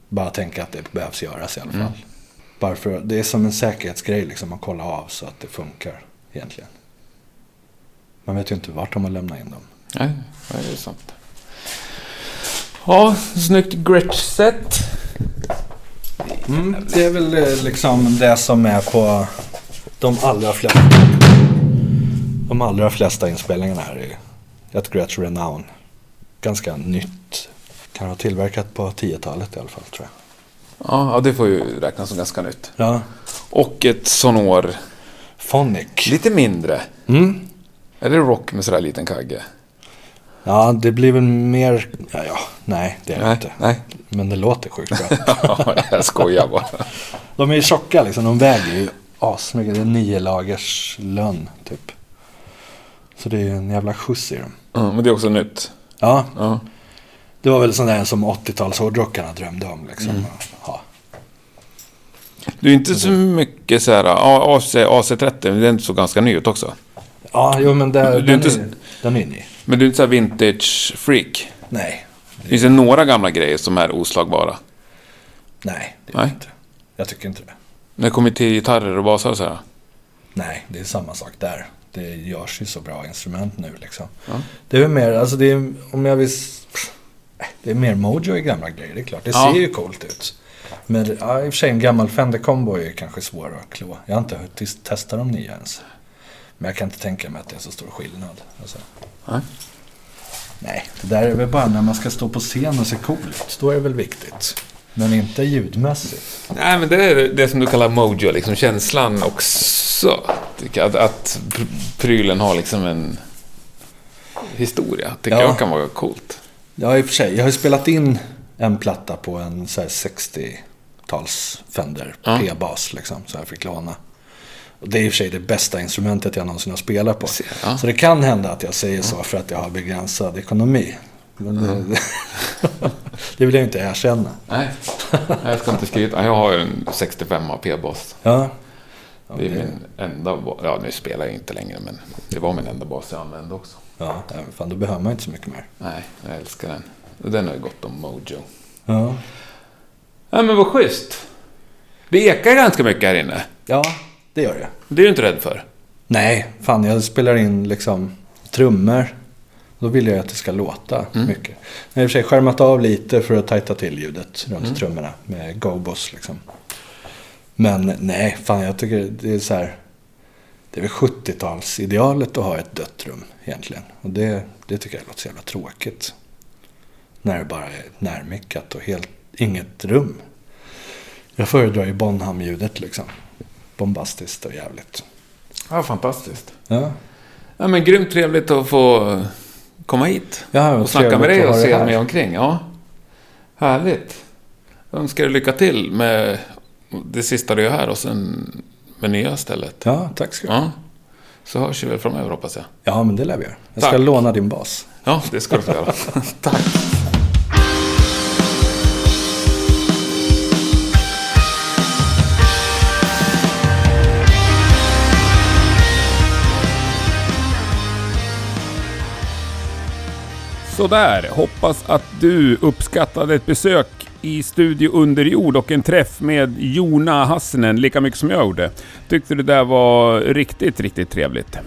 bara tänka att det behövs göras i alla fall. Mm. Bara för, det är som en säkerhetsgrej liksom att kolla av så att det funkar egentligen. Man vet ju inte vart de har lämnat in dem. Nej, nej, det är sant. Ja, snyggt Gretsch-set. Mm, det är väl eh, liksom det som är på de allra flesta, de allra flesta inspelningarna här. är Ett Gretsch Renown. Ganska nytt. Kan ha tillverkat på 10-talet i alla fall tror jag. Ja, ja, det får ju räknas som ganska nytt. Ja. Och ett Sonor. Phonic. Lite mindre. Mm. Är det rock med sådär liten kagge? Ja, det blir väl mer... Ja, ja nej, det är det Nej, inte. nej. Men det låter sjukt bra. Ja, jag skojar bara. De är ju tjocka liksom. De väger ju asmycket. Det är nio lagers lönn typ. Så det är en jävla skjuts i dem. Ja, men det är också nytt. Ja, Ja. det var väl sån där som 80-tals hårdrockarna drömde om liksom. Mm. Ja. Du är inte så mycket så här, AC, AC30, men det är inte så ganska nytt också. ja, jo men det, Du är den, inte är, så- den är ny. Men du är inte så här vintage freak. Nej, Finns det några gamla grejer som är oslagbara? nej, det är Nej. det inte. Jag tycker inte det. När det kommer till gitarrer och basar och så här. Nej, det är samma sak där. Det görs ju så bra instrument nu liksom. Ja. Det är väl mer, alltså det är, om jag vill... Det är mer mojo i gamla grejer, det är klart. Det Ja. ser ju coolt ut. Men ja, i och för sig en gammal Fender Combo är kanske svår att klå. Jag har inte hunnit testa de nya ens. Men jag kan inte tänka mig att det är så stor skillnad. Alltså. Nej. Nej, det där är väl bara när man ska stå på scen och se cool ut. Då är det väl viktigt. Men inte ljudmässigt. Nej, men det är det som du kallar mojo, liksom känslan också. Att, att pr- prylen har liksom en historia. Tycker Ja. jag kan vara coolt. Ja, i och för sig. Jag har ju spelat in en platta på en så här 60-tals Fender Ja. P-bas liksom. Så jag fick låna. Och det är i och för sig det bästa instrumentet jag någonsin har spelat på. Ja. Så det kan hända att jag säger så för att jag har begränsad ekonomi. Men det, vill jag inte erkänna. Nej, jag ska inte skryta. Jag har en 65 P-bas. Ja. Ja, Det är min enda bas. Ja, nu spelar jag inte längre, men det var min enda bas jag använde också. Ja, nej, men fan, då behöver man inte så mycket mer. Nej, jag älskar den. Den har ju gått om mojo. Ja, Ja, men vad schysst. Det ekar ganska mycket här inne. ja det gör det. Det är du inte rädd för. Nej, fan jag spelar in liksom trummor. Då vill jag att det ska låta mycket. Jag har i och för sig skärmat av lite för att tajta till ljudet runt trummorna med Gobos liksom. Men nej, fan jag tycker det är så här. Det är väl 70-talsidealet att ha ett dött rum egentligen. Och det, det tycker jag låter så jävla tråkigt. När det bara är närmickat och helt inget rum. Jag föredrar ju Bonham-ljudet liksom. Bombastiskt och jävligt. Ja, fantastiskt. Ja. Ja, men grymt trevligt att få komma hit. Ja, Och snacka med dig och se mig omkring. Ja, härligt. Jag önskar dig lycka till med det sista du gör här och sen med nya stället. Ja, tack ska du ha. Ja, så hörs vi väl framöver hoppas jag. Ja, men det lär vi göra. Jag ska Tack. låna din bas. Ja, det ska du få göra. Tack. Sådär, hoppas att du uppskattade ett besök i Studio Underjord och en träff med Jona Hassinen lika mycket som jag gjorde. Tyckte det där var riktigt, riktigt trevligt.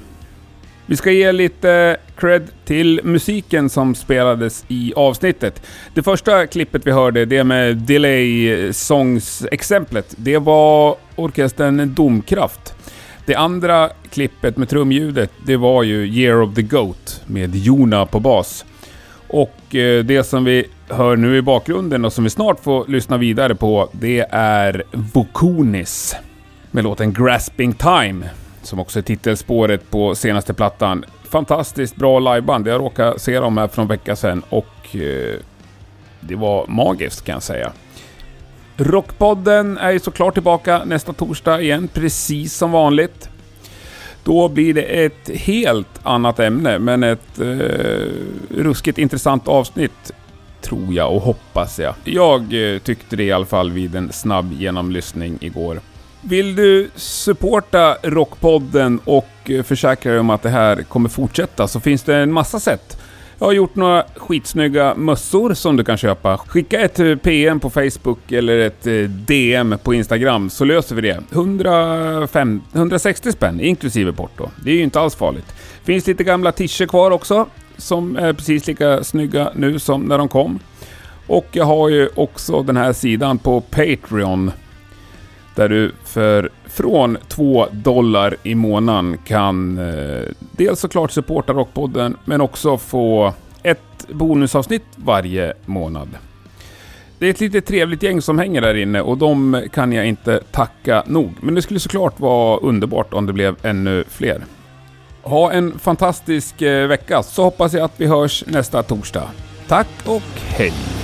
Vi ska ge lite cred till musiken som spelades i avsnittet. Det första klippet vi hörde, det med delay songs-exemplet, det var orkestern Domkraft. Det andra klippet med trumljudet, det var ju Year of the Goat med Jona på bas. Och eh, det som vi hör nu i bakgrunden och som vi snart får lyssna vidare på, det är Vokonis med låten Grasping Time, som också är titelspåret på senaste plattan. Fantastiskt bra liveband. Jag råkade se dem här för någon vecka sedan och eh, det var magiskt kan jag säga. Rockpodden är ju såklart tillbaka nästa torsdag igen, precis som vanligt. Då blir det ett helt annat ämne, men ett eh, ruskigt intressant avsnitt. Tror jag och hoppas jag. Jag eh, tyckte det i alla fall vid en snabb genomlyssning igår. Vill du supporta Rockpodden och eh, försäkra dig om att det här kommer fortsätta så finns det en massa sätt. Jag har gjort några skitsnygga mössor som du kan köpa. Skicka ett eh, PM på Facebook eller ett eh, DM på Instagram så löser vi det. 105, 160 spänn inklusive porto. Det är ju inte alls farligt. Finns lite gamla t kvar också som är precis lika snygga nu som när de kom. Och jag har ju också den här sidan på Patreon där du för från 2 dollar i månaden kan eh, dels såklart supporta Rockpodden men också få ett bonusavsnitt varje månad. Det är ett lite trevligt gäng som hänger där inne och de kan jag inte tacka nog. Men det skulle såklart vara underbart om det blev ännu fler. Ha en fantastisk eh, vecka så hoppas jag att vi hörs nästa torsdag. Tack och hej!